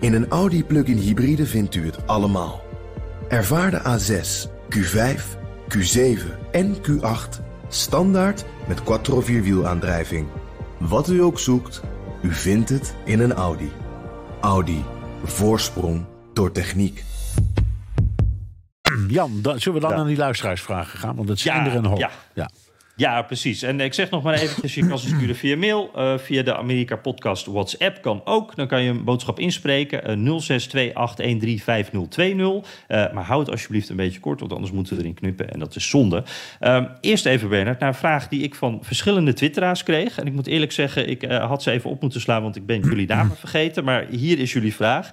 In een Audi plug-in hybride vindt u het allemaal. Ervaar de A6, Q5, Q7 en Q8 standaard met quattro vierwielaandrijving. Wat u ook zoekt, u vindt het in een Audi. Audi. Voorsprong door techniek. Jan, dan, zullen we dan ja. aan die luisteraarsvragen gaan? Want het zijn ja, er een hoop. Ja. ja. Ja, precies. En ik zeg nog maar eventjes, je kan ze sturen via mail. Uh, via de Amerika Podcast WhatsApp kan ook. Dan kan je een boodschap inspreken. Uh, 0628135020. Uh, maar houd het alsjeblieft een beetje kort, want anders moeten we erin knippen. En dat is zonde. Uh, eerst even, Bernard, naar een vraag die ik van verschillende twitteraars kreeg. En ik moet eerlijk zeggen, ik had ze even op moeten slaan, want ik ben jullie namen vergeten. Maar hier is jullie vraag.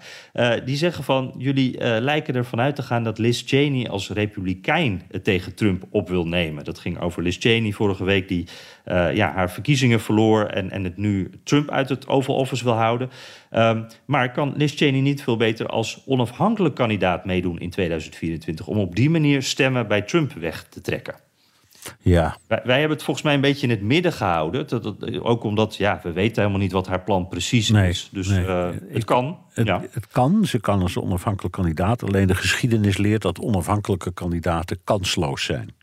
Die zeggen van, jullie lijken ervan uit te gaan dat Liz Cheney als republikein het tegen Trump op wil nemen. Dat ging over Liz Cheney vorige week die uh, ja, haar verkiezingen verloor en, en het nu Trump uit het Oval Office wil houden. Um, maar kan Liz Cheney niet veel beter als onafhankelijk kandidaat meedoen in 2024 om op die manier stemmen bij Trump weg te trekken? Ja. Wij, wij, hebben het volgens mij een beetje in het midden gehouden. Dat, dat, ook omdat ja, we weten helemaal niet wat haar plan precies nee, is. Dus nee. uh, het kan. Het, ja. het, kan. Ze kan als onafhankelijk kandidaat. Alleen de geschiedenis leert dat onafhankelijke kandidaten kansloos zijn.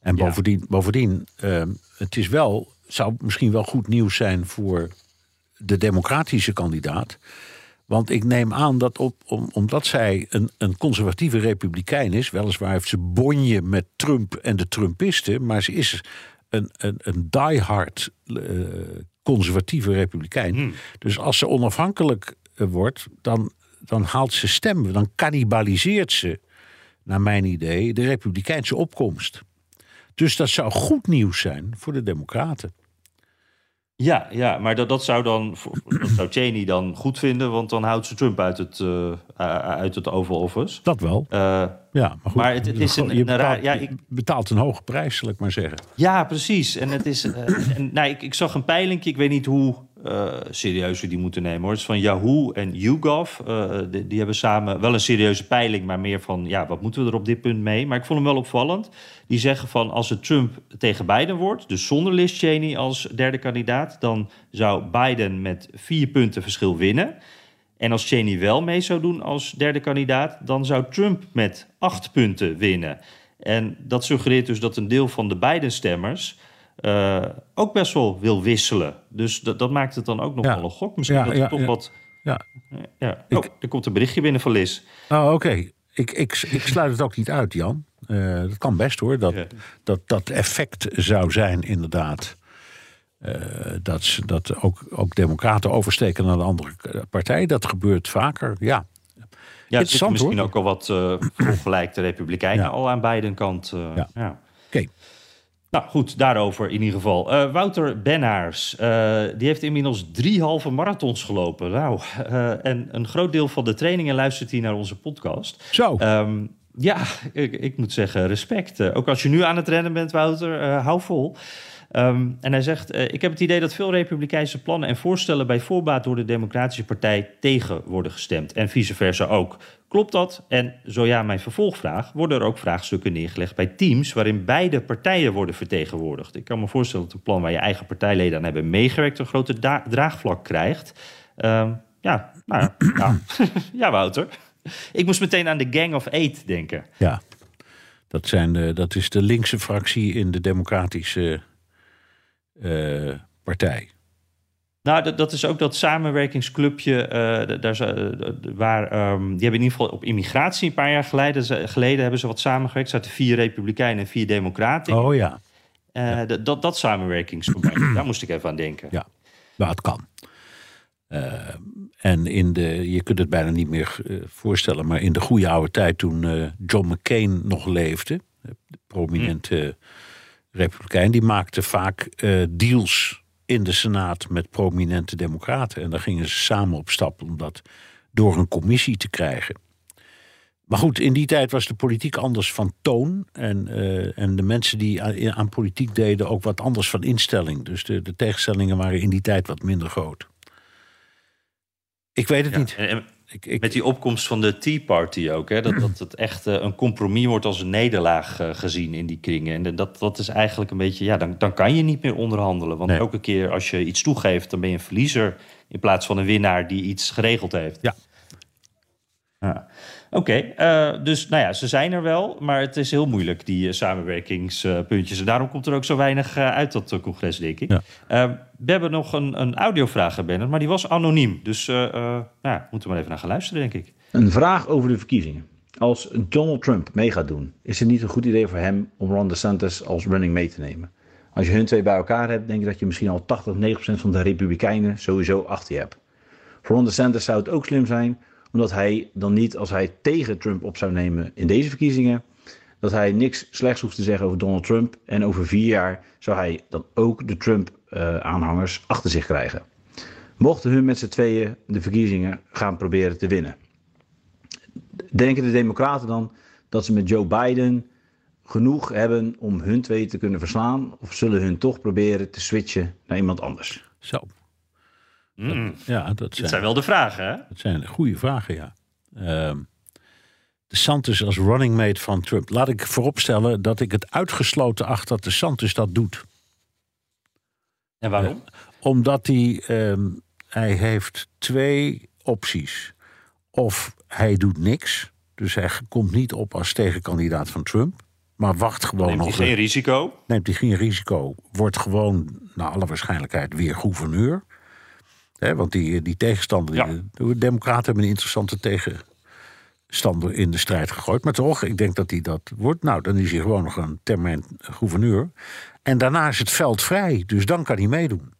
En bovendien, bovendien uh, het is wel, zou misschien wel goed nieuws zijn voor de democratische kandidaat. Want ik neem aan dat op, om, omdat zij een, een conservatieve republikein is, weliswaar heeft ze bonje met Trump en de Trumpisten, maar ze is een, een, een diehard uh, conservatieve republikein. Hmm. Dus als ze onafhankelijk uh, wordt, dan, dan haalt ze stemmen, dan cannibaliseert ze, naar mijn idee, de republikeinse opkomst. Dus dat zou goed nieuws zijn voor de Democraten. Ja, ja, maar dat, dat zou dan dat zou Cheney dan goed vinden, want dan houdt ze Trump uit het, uh, uit het Oval Office. Dat wel. Uh, ja, maar, goed, maar het, het is een, je een betaalt, raar. Ja, ik, betaalt een hoge prijs, zal ik maar zeggen. Ja, precies. En het is. Uh, en, nou, ik, ik zag een peiling, ik weet niet hoe uh, serieus we die moeten nemen hoor. Het is van Yahoo en YouGov. Uh, die, die, hebben samen wel een serieuze peiling, maar meer van ja, wat moeten we er op dit punt mee? Maar ik vond hem wel opvallend. Die zeggen van als het Trump tegen Biden wordt, dus zonder Liz Cheney als derde kandidaat, dan zou Biden met vier punten verschil winnen. En als Cheney wel mee zou doen als derde kandidaat, dan zou Trump met acht punten winnen. En dat suggereert dus dat een deel van de Biden-stemmers uh, ook best wel wil wisselen. Dus dat, dat maakt het dan ook nog Ja. wel een gok. Misschien Ja, dat ja, er toch wat... Ja. Ja. Oh, er komt een berichtje binnen van Liz. Oh, oké. Ik, ik, ik sluit het ook niet uit, Jan. Uh, dat kan best hoor. Dat, dat dat effect zou zijn, inderdaad. Uh, dat ze- dat ook, ook democraten oversteken naar de andere partij. Dat gebeurt vaker, ja. Ja, het Interessant, misschien hoor. ook al wat uh, vergelijkte republikeinen Ja. al aan beide kanten. Uh, Ja. ja. Nou goed, daarover in ieder geval. Eh, Wouter Bennaars, eh, die heeft inmiddels drie halve marathons gelopen. Nou, eh, en een groot deel van de trainingen luistert hij naar onze podcast. Zo. Ehm, ja, ik, ik moet zeggen, respect. Ook als je nu aan het rennen bent, Wouter, hou vol. Ehm, en hij zegt: eh, Ik heb het idee dat veel Republikeinse plannen en voorstellen bij voorbaat door de Democratische Partij tegen worden gestemd. En vice versa ook. Klopt dat? En zo ja, mijn vervolgvraag: worden er ook vraagstukken neergelegd bij teams waarin beide partijen worden vertegenwoordigd? Ik kan me voorstellen dat een plan waar je eigen partijleden aan hebben meegewerkt een grote draagvlak krijgt. Ehm, ja, nou ja, ja, Wouter. Ik moest meteen aan de Gang of Eight denken. Ja, dat, zijn de, dat is de linkse fractie in de Democratische uh, Partij. Nou, dat, dat, is ook dat samenwerkingsclubje. Uh, daar, waar, um, die hebben in ieder geval op immigratie een paar jaar geleden, geleden hebben ze wat samengewerkt. Er zaten vier Republikeinen en vier Democraten. Oh ja. ja. Dat, dat samenwerkingsverband, daar moest ik even aan denken. Ja, nou, het kan. Uh, en in de, je kunt het bijna niet meer voorstellen, maar in de goede oude tijd toen John McCain nog leefde, de prominente mm. Republikein, die maakte vaak deals in de Senaat met prominente democraten. En daar gingen ze samen op stap om dat door een commissie te krijgen. Maar goed, in die tijd was de politiek anders van toon. En, en de mensen die aan, aan, politiek deden ook wat anders van instelling. Dus de, de tegenstellingen waren in die tijd wat minder groot. Ik weet het niet. En, ik, ik, met die opkomst van de Tea Party ook. Hè, dat, dat het echt uh, een compromis wordt als een nederlaag uh, gezien in die kringen. En dat, dat is eigenlijk een beetje... Ja, dan, dan kan je niet meer onderhandelen. Want elke keer als je iets toegeeft... dan ben je een verliezer in plaats van een winnaar die iets geregeld heeft. Ja. ja. Oké, eh, dus nou ja, ze zijn er wel, maar het is heel moeilijk, die samenwerkingspuntjes. en daarom komt er ook zo weinig uit dat congres, denk ik. We hebben nog een, een audiovraag, Bernard, maar die was anoniem. Dus nou, moeten we maar even naar gaan luisteren, denk ik. Een vraag over de verkiezingen. Als Donald Trump mee gaat doen, is het niet een goed idee voor hem om Ron DeSantis als running mee te nemen? Als je hun twee bij elkaar hebt, denk ik dat je misschien al 80, 90% van de Republikeinen sowieso achter je hebt. Voor Ron DeSantis zou het ook slim zijn omdat hij dan niet, als hij tegen Trump op zou nemen in deze verkiezingen, dat hij niks slechts hoeft te zeggen over Donald Trump. En over vier jaar zou hij dan ook de Trump-aanhangers achter zich krijgen. Mochten hun met z'n tweeën de verkiezingen gaan proberen te winnen. Denken de Democraten dan dat ze met Joe Biden genoeg hebben om hun twee te kunnen verslaan? Of zullen hun toch proberen te switchen naar iemand anders? Zo, Mm. ja, dat zijn, zijn wel de vragen, hè? Dat zijn goede vragen, ja. Uh, de Santos als running mate van Trump. Laat ik vooropstellen dat ik het uitgesloten acht dat de Santos dat doet. En waarom? Omdat hij, uh, hij heeft twee opties. Of hij doet niks, dus hij komt niet op als tegenkandidaat van Trump. Maar wacht gewoon neemt nog. Neemt hij geen risico? Neemt hij geen risico. Wordt gewoon, naar alle waarschijnlijkheid, weer gouverneur want die, die tegenstander, de Democraten hebben een interessante tegenstander in de strijd gegooid. Maar toch, ik denk dat hij dat wordt. Nou, dan is hij gewoon nog een termijn gouverneur. En daarna is het veld vrij, dus dan kan hij meedoen.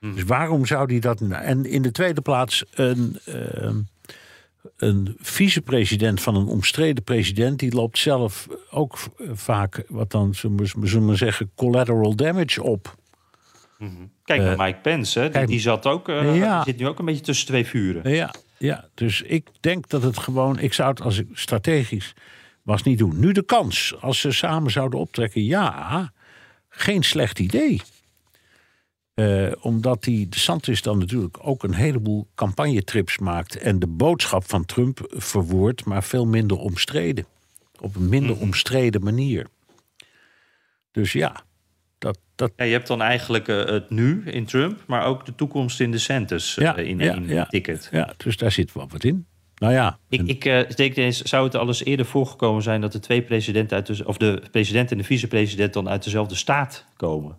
Hmm. Dus waarom zou hij dat. En in de tweede plaats, een, uh, een vicepresident van een omstreden president. die loopt zelf ook vaak, wat dan zullen we zeggen, collateral damage op. Mhm. Kijk naar uh, Mike Pence, hè? Die, die, zat ook, uh, ja. zit nu ook een beetje tussen twee vuren. Ja, ja, dus ik denk dat het gewoon, ik zou het als ik strategisch was niet doen. Nu de kans, als ze samen zouden optrekken, ja, geen slecht idee. Uh, omdat die de Santis dan natuurlijk ook een heleboel campagnetrips maakt en de boodschap van Trump verwoordt, maar veel minder omstreden. Op een minder mm. omstreden manier. Dus ja, dat. Ja, je hebt dan eigenlijk uh, het nu in Trump, maar ook de toekomst in de Centers uh, in, ja, in ja, ticket. Ja, dus daar zit wel wat in. Nou ja. Ik, ik uh, denk eens, zou het alles eerder voorgekomen zijn dat de twee presidenten uit de, of de president en de vicepresident dan uit dezelfde staat komen?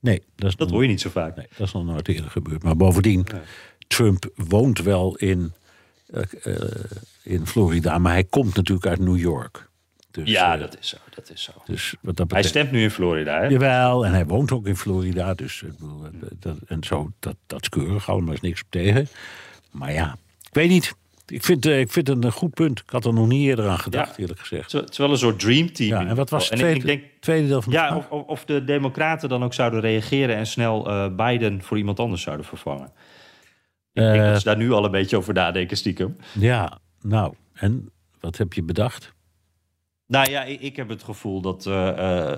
Nee, dat, is dat hoor je niet zo vaak. Nee, dat is nog nooit eerder gebeurd. Maar bovendien, Trump woont wel in, in Florida, maar hij komt natuurlijk uit New York. Dus, ja, uh, dat is zo. Dat is zo. Dus wat dat betekent, hij stemt nu in Florida, hè? Jawel, en hij woont ook in Florida. Dus dat, en zo, dat, dat is keurig. Allemaal is niks op tegen. Maar ja, ik weet niet. Ik vind, uh, ik vind het een goed punt. Ik had er nog niet eerder aan gedacht, ja. eerlijk gezegd. Het is wel een soort dreamteam. Ja, en wat was het tweede, ik denk, tweede deel van de Ja, of, of, de democraten dan ook zouden reageren... en snel uh, Biden voor iemand anders zouden vervangen. Ik denk dat ze daar nu al een beetje over nadenken, stiekem. Ja, nou, en wat heb je bedacht? Nou ja, ik, ik heb het gevoel dat uh,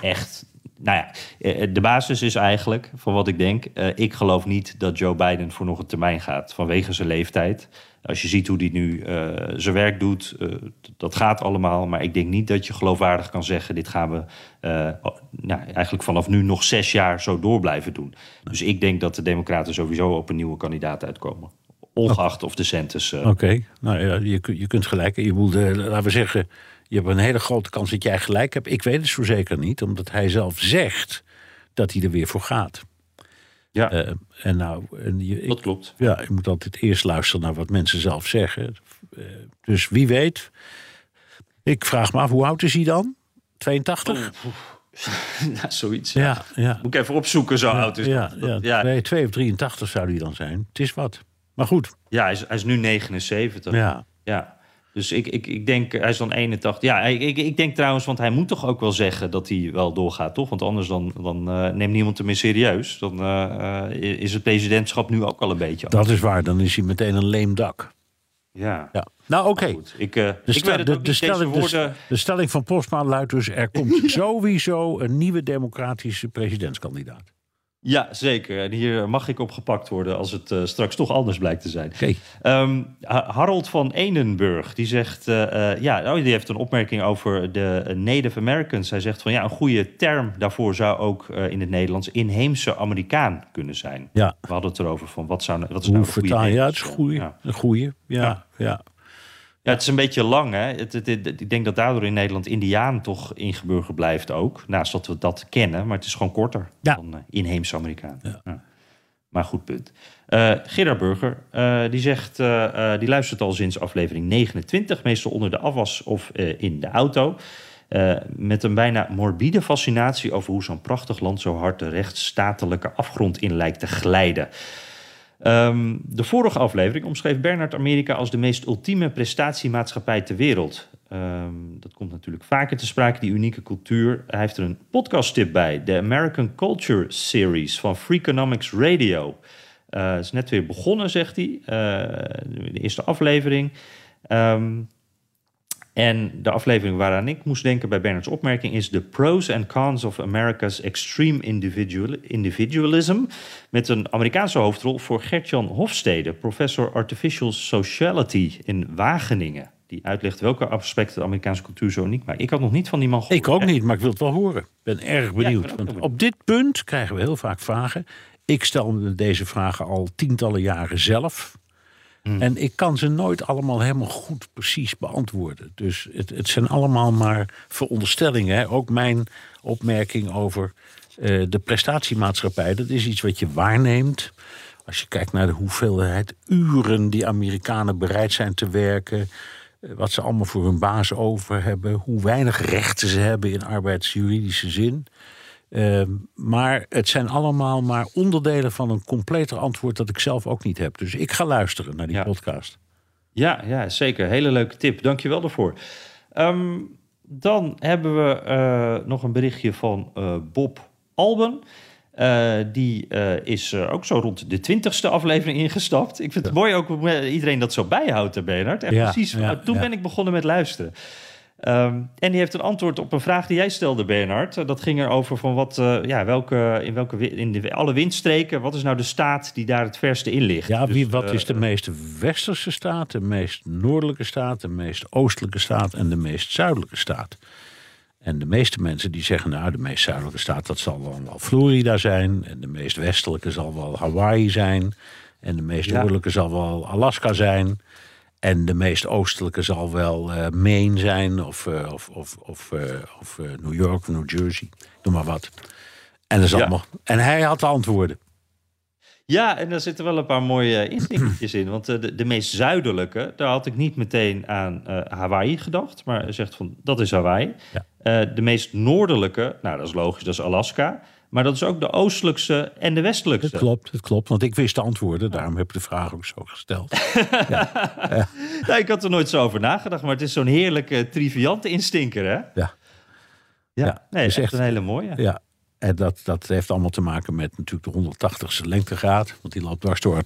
echt nou ja, eh, de basis is eigenlijk, van wat ik denk... eh, ik geloof niet dat Joe Biden voor nog een termijn gaat... vanwege zijn leeftijd. Als je ziet hoe hij nu eh, zijn werk doet, eh, dat gaat allemaal. Maar ik denk niet dat je geloofwaardig kan zeggen... dit gaan we eh, nou, eigenlijk vanaf nu nog zes jaar zo door blijven doen. Dus ik denk dat de democraten sowieso op een nieuwe kandidaat uitkomen. Ongeacht of de centus... eh, Oké, nou ja, je, je kunt gelijk. Je moet, eh, laten we zeggen, je hebt een hele grote kans dat jij gelijk hebt. Ik weet het zo zeker niet, omdat hij zelf zegt dat hij er weer voor gaat. ja, Eh, en nou, en je, ik- dat klopt. ja, je moet altijd eerst luisteren naar wat mensen zelf zeggen. Eh, dus wie weet. Ik vraag me af, hoe oud is hij dan? 82? Ja, zoiets. Ja. Ja, ja. Moet ik even opzoeken, zo oud is ja, dat. ja, ja, Nee, 2 of 83 zou hij dan zijn. Het is wat. Maar goed, Ja, hij is, hij is nu 79. ja. Ja. Dus ik, ik, ik denk, hij is dan 81. Ja, ik, ik, ik denk trouwens, want hij moet toch ook wel zeggen dat hij wel doorgaat, toch? Want anders dan, dan eh, neemt niemand hem meer serieus. Dan eh, eh, is het presidentschap nu ook al een beetje. Dat is waar, dan is hij meteen een leem dak. Ja. Ja. Nou, oké. Ik, De, stel- de, de stelling, woorden... de stelling van Postma luidt dus... er komt sowieso een nieuwe democratische presidentskandidaat. Ja, zeker. En hier mag ik op gepakt worden als het eh, straks toch anders blijkt te zijn. Oké. Ehm, Ha- Harold van Enenburg, die zegt, eh, eh, ja, oh, die heeft een opmerking over de Native Americans. Hij zegt van, ja, een goede term daarvoor zou ook in het Nederlands inheemse Amerikaan kunnen zijn. Ja. We hadden het erover van, wat, zou, wat is nou een goede? Ja, het is goeie. Ja. Een goeie. Ja, Ja. ja. Ja, het is een beetje lang, hè. Het, het- het- ik denk dat daardoor in Nederland Indiaan toch ingeburgerd blijft ook. Naast dat we dat kennen, maar het is gewoon korter Ja. dan eh, inheemse Amerikaan. Ja. Maar goed punt. Gerard Burger, eh, die zegt, die luistert al sinds aflevering 29, meestal onder de afwas of in de auto. Met een bijna morbide fascinatie over hoe zo'n prachtig land zo hard de rechtsstatelijke afgrond in lijkt te glijden. Ehm, de vorige aflevering omschreef Bernard Amerika als de meest ultieme prestatiemaatschappij ter wereld. Ehm, dat komt natuurlijk vaker te sprake, die unieke cultuur. Hij heeft er een podcasttip bij, de American Culture Series van Freakonomics Radio. Eh, Het is net weer begonnen, zegt hij, eh, de eerste aflevering. Ehm, en de aflevering waaraan ik moest denken bij Bernard's opmerking is The Pros and Cons of America's Extreme individual, Individualism. Met een Amerikaanse hoofdrol voor Gertjan Hofstede, professor Artificial Sociality in Wageningen. Die uitlegt welke aspecten de Amerikaanse cultuur zo uniek maakt. Ik had nog niet van die man gehoord. Ik ook niet, maar ik wil het wel horen. Ik ben erg benieuwd. ben want heel op dit punt krijgen we heel vaak vragen. Ik stel deze vragen al tientallen jaren zelf. Hmm. En ik kan ze nooit allemaal helemaal goed precies beantwoorden. Dus het, het zijn allemaal maar veronderstellingen. Hè. Ook mijn opmerking over eh, de prestatiemaatschappij. Dat is iets wat je waarneemt. Als je kijkt naar de hoeveelheid uren die Amerikanen bereid zijn te werken. eh, Wat ze allemaal voor hun baas over hebben. Hoe weinig rechten ze hebben in arbeidsjuridische zin. Ehm, maar het zijn allemaal maar onderdelen van een completer antwoord dat ik zelf ook niet heb. Dus ik ga luisteren naar die Ja. podcast. Ja, ja, zeker. Hele leuke tip. Dank je wel daarvoor. Ehm, dan hebben we eh, nog een berichtje van eh, Bob Alben. Eh, die is ook zo rond de twintigste aflevering ingestapt. Ik vind het mooi ook hoe iedereen dat zo bijhoudt, Bernard. Echt Ja, precies. ja, Nou, toen ben ik begonnen met luisteren. Ehm, en die heeft een antwoord op een vraag die jij stelde, Bernard. Eh, Dat ging erover van wat, eh, ja, welke, in, welke, in de, alle windstreken, wat is nou de staat die daar het verste in ligt? Ja, wie, Dus, wat eh, is de meest westerse staat, de meest noordelijke staat, de meest oostelijke staat en de meest zuidelijke staat? En de meeste mensen die zeggen, nou, de meest zuidelijke staat, dat zal dan wel Florida zijn. En de meest westelijke zal wel Hawaii zijn. En de meest Ja. noordelijke zal wel Alaska zijn. En de meest oostelijke zal wel eh, Maine zijn, of, eh, of, of, of, eh, of New York of New Jersey. Noem maar wat. En, dat is Ja. allemaal, en hij had de antwoorden. Ja, en daar zitten wel een paar mooie instinkertjes in. Want de, de meest zuidelijke, daar had ik niet meteen aan Hawaii gedacht. Maar zegt van, dat is Hawaii. Ja. De meest noordelijke, nou dat is logisch, dat is Alaska. Maar dat is ook de oostelijkste en de westelijkste. Het klopt, het klopt. Want ik wist de antwoorden, daarom heb ik de vraag ook zo gesteld. Nou, ik had er nooit zo over nagedacht, maar het is zo'n heerlijke, triviante instinker, hè? Ja. Ja, Ja, nee, is echt een hele mooie. Ja, en dat, dat heeft allemaal te maken met natuurlijk de 180ste lengtegraad. Want die loopt dwars door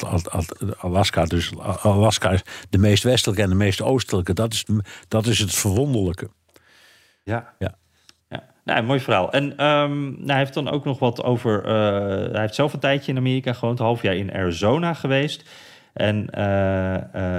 Alaska. Dus Alaska is de meest westelijke en de meest oostelijke. Dat is, dat is het verwonderlijke. Ja. Ja. Nou, mooi verhaal. En ehm, nou, hij heeft dan ook nog wat over. eh, hij heeft zelf een tijdje in Amerika gewoond, een half jaar in Arizona geweest. En eh,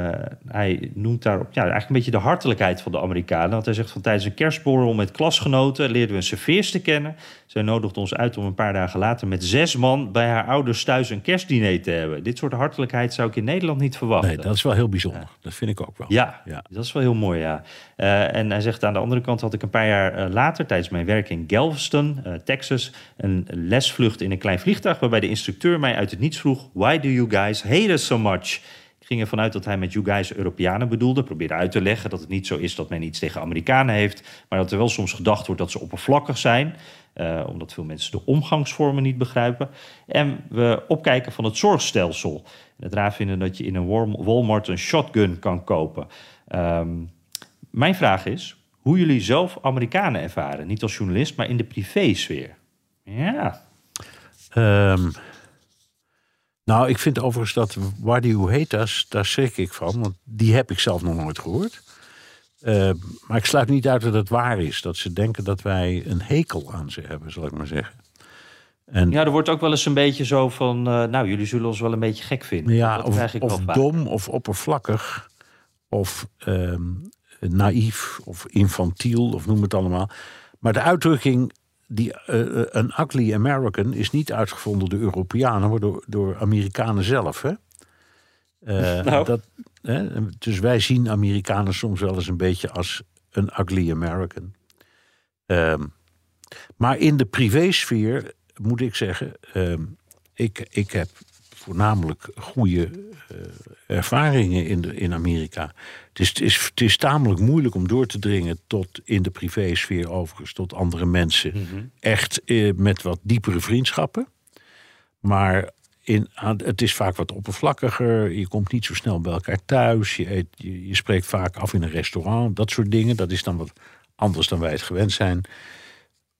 eh, hij noemt daarop ja, eigenlijk een beetje de hartelijkheid van de Amerikanen. Want hij zegt van tijdens een kerstborrel met klasgenoten leerden we een serveerster kennen. Zij nodigde ons uit om een paar dagen later met zes man bij haar ouders thuis een kerstdiner te hebben. Dit soort hartelijkheid zou ik in Nederland niet verwachten. Nee, dat is wel heel bijzonder. Dat vind ik ook wel. Ja, Ja. dat is wel heel mooi, ja. Eh, en hij zegt aan de andere kant had ik een paar jaar later... tijdens mijn werk in Galveston, Texas... een lesvlucht in een klein vliegtuig... waarbij de instructeur mij uit het niets vroeg... Why do you guys hate us so much? Ik ging ervan uit dat hij met you guys Europeanen bedoelde. Probeerde uit te leggen dat het niet zo is dat men iets tegen Amerikanen heeft... maar dat er wel soms gedacht wordt dat ze oppervlakkig zijn... eh, omdat veel mensen de omgangsvormen niet begrijpen. En we opkijken van het zorgstelsel. En het raar vinden dat je in een Wal- Walmart een shotgun kan kopen. Ehm, mijn vraag is hoe jullie zelf Amerikanen ervaren. Niet als journalist, maar in de privésfeer. Ja, Ehm, nou, ik vind overigens dat Us, daar schrik ik van. Want die heb ik zelf nog nooit gehoord. Ehm, maar ik sluit niet uit dat het waar is. Dat ze denken dat wij een hekel aan ze hebben, zal ik maar zeggen. En ja er wordt ook wel eens een beetje zo van... eh, nou, jullie zullen ons wel een beetje gek vinden. Ja, dat of, dom, of oppervlakkig, of ehm, naïef, of infantiel, of noem het allemaal. Maar de uitdrukking, die, eh, eh, een ugly American, is niet uitgevonden door Europeanen, maar door, door Amerikanen zelf. Hè? Eh, Nou. dat, hè? Dus wij zien Amerikanen soms wel eens een beetje als een ugly American. Ehm, maar in de privésfeer moet ik zeggen, ehm, ik, ik heb voornamelijk goede eh, ervaringen in, de, in Amerika. Het is, het, is, het is tamelijk moeilijk om door te dringen tot in de privésfeer overigens, tot andere mensen. Echt eh, met wat diepere vriendschappen. Maar in, het is vaak wat oppervlakkiger. Je komt niet zo snel bij elkaar thuis. Je, eet, je, je spreekt vaak af in een restaurant. Dat soort dingen. Dat is dan wat anders dan wij het gewend zijn.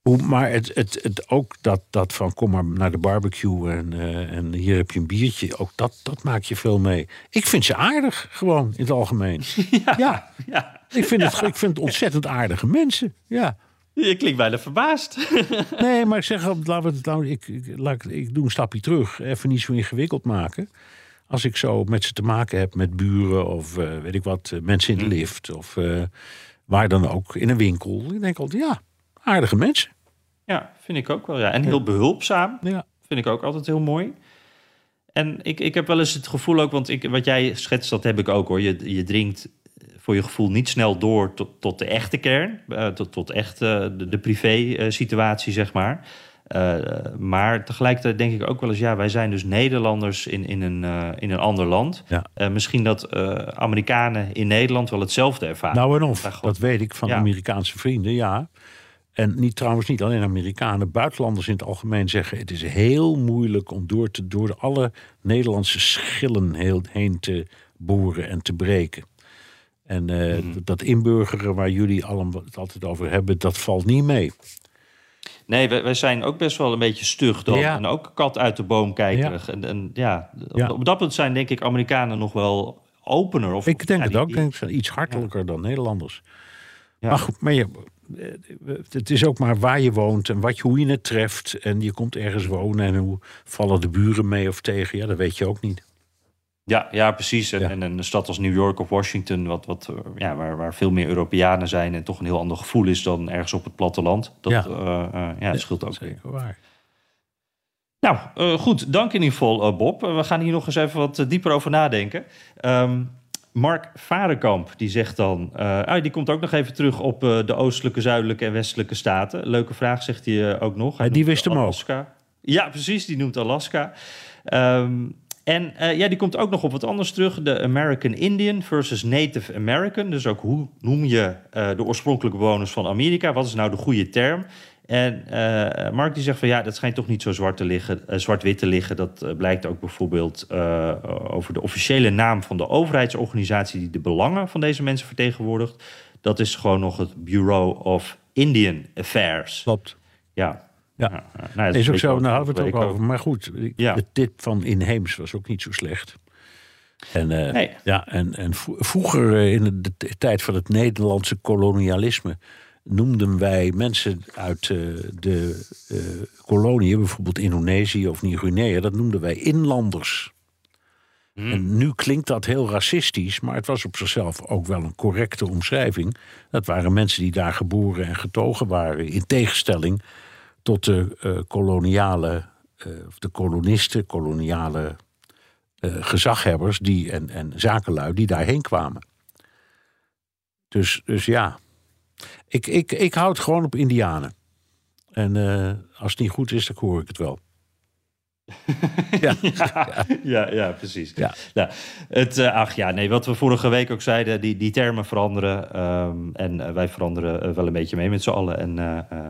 Hoe, maar het, het, het, ook dat, dat van kom maar naar de barbecue en, eh, en hier heb je een biertje. Ook dat, dat maak je veel mee. Ik vind ze aardig, gewoon in het algemeen. Ja, Ja, ik, vind het, ik vind het ontzettend aardige mensen. Ja. je klinkt bijna verbaasd. Nee, maar ik zeg, laten we het, nou, ik, ik, laat ik, doe een stapje terug. Even niet zo ingewikkeld maken. Als ik zo met ze te maken heb, met buren of eh, weet ik wat, eh, mensen in de lift of eh, waar dan ook, in een winkel. Ik denk altijd, ja, aardige mensen. ja, vind ik ook wel. Ja. En heel behulpzaam. Ja. Vind ik ook altijd heel mooi. En ik, ik heb wel eens het gevoel ook, want ik, wat jij schetst, dat heb ik ook hoor. Je, je dringt voor je gevoel niet snel door tot, tot de echte kern, eh, tot, tot echt eh, de, de privé-situatie, zeg maar. Eh, maar tegelijkertijd denk ik ook wel eens, ja, wij zijn dus Nederlanders in, in, een, eh, in een ander land. Ja. Eh, misschien dat eh, Amerikanen in Nederland wel hetzelfde ervaren. Nou en of, dat weet ik van Ja. Amerikaanse vrienden, ja. En niet, trouwens niet alleen Amerikanen, buitenlanders in het algemeen zeggen... het is heel moeilijk om door, te, door alle Nederlandse schillen heel, heen te boren en te breken. En eh, Mhm. dat inburgeren waar jullie allemaal het altijd over hebben, dat valt niet mee. Nee, wij, wij zijn ook best wel een beetje stug dan. Ja. En ook kat uit de boom kijkerig. En, en ja, Ja. Op, dat punt zijn denk ik Amerikanen nog wel opener. Of, Ik denk het ook, denk ik, zijn iets hartelijker dan Nederlanders. Maar goed, maar je, het is ook maar waar je woont en wat, je- hoe je het treft. En je komt ergens wonen en hoe vallen de buren mee of tegen. Ja, dat weet je ook niet. Ja, ja precies. En, Ja. en een stad als New York of Washington, wat, wat, eh, ja, waar, waar veel meer Europeanen zijn... en toch een heel ander gevoel is dan ergens op het platteland. Dat Ja. ja. ja, dat scheelt ook. Zeker waar. Nou, eh, goed. Dank in ieder geval, eh, Bob. Eh, we gaan hier nog eens even wat eh, dieper over nadenken. Ehm, Mark Varenkamp, die zegt dan... eh, ah, die komt ook nog even terug op eh, de oostelijke, zuidelijke en westelijke staten. Leuke vraag, zegt hij eh, ook nog. Hij die wist hem ook. Ja, precies. Die noemt Alaska. Ehm, en ja, die komt ook nog op wat anders terug. De American Indian versus Native American. Dus ook hoe noem je de oorspronkelijke bewoners van Amerika? Wat is nou de goede term? En eh, Mark die zegt van ja, dat schijnt toch niet zo zwart te liggen, eh, zwart-wit te liggen. Dat eh, blijkt ook bijvoorbeeld over de officiële naam van de overheidsorganisatie die de belangen van deze mensen vertegenwoordigt. Dat is gewoon nog het Bureau of Indian Affairs. Klopt. Ja. Ja. nou, dat is ook zo, daar hadden we het ook over. Maar goed, Ja. de tip van inheems was ook niet zo slecht. En, Nee. ja, en, en vro- vroeger, in de tijd van het Nederlandse kolonialisme, noemden wij mensen uit eh, de uh, koloniën, bijvoorbeeld Indonesië of Nieuw-Guinea, dat noemden wij inlanders. En nu klinkt dat heel racistisch, maar het was op zichzelf ook wel een correcte omschrijving. Dat waren mensen die daar geboren en getogen waren, in tegenstelling tot de uh, koloniale, of de kolonisten, koloniale gezaghebbers die, en, en zakenlui die daarheen kwamen. Dus, dus ja, ik, ik, ik houd gewoon op Indianen. En uh, als het niet goed is, dan hoor ik het wel. Ja. ja, ja, ja, precies. Ja. Nou, het, uh, ach ja, nee, wat we vorige week ook zeiden, die, die termen veranderen. Um, en uh, wij veranderen wel een beetje mee met z'n allen. En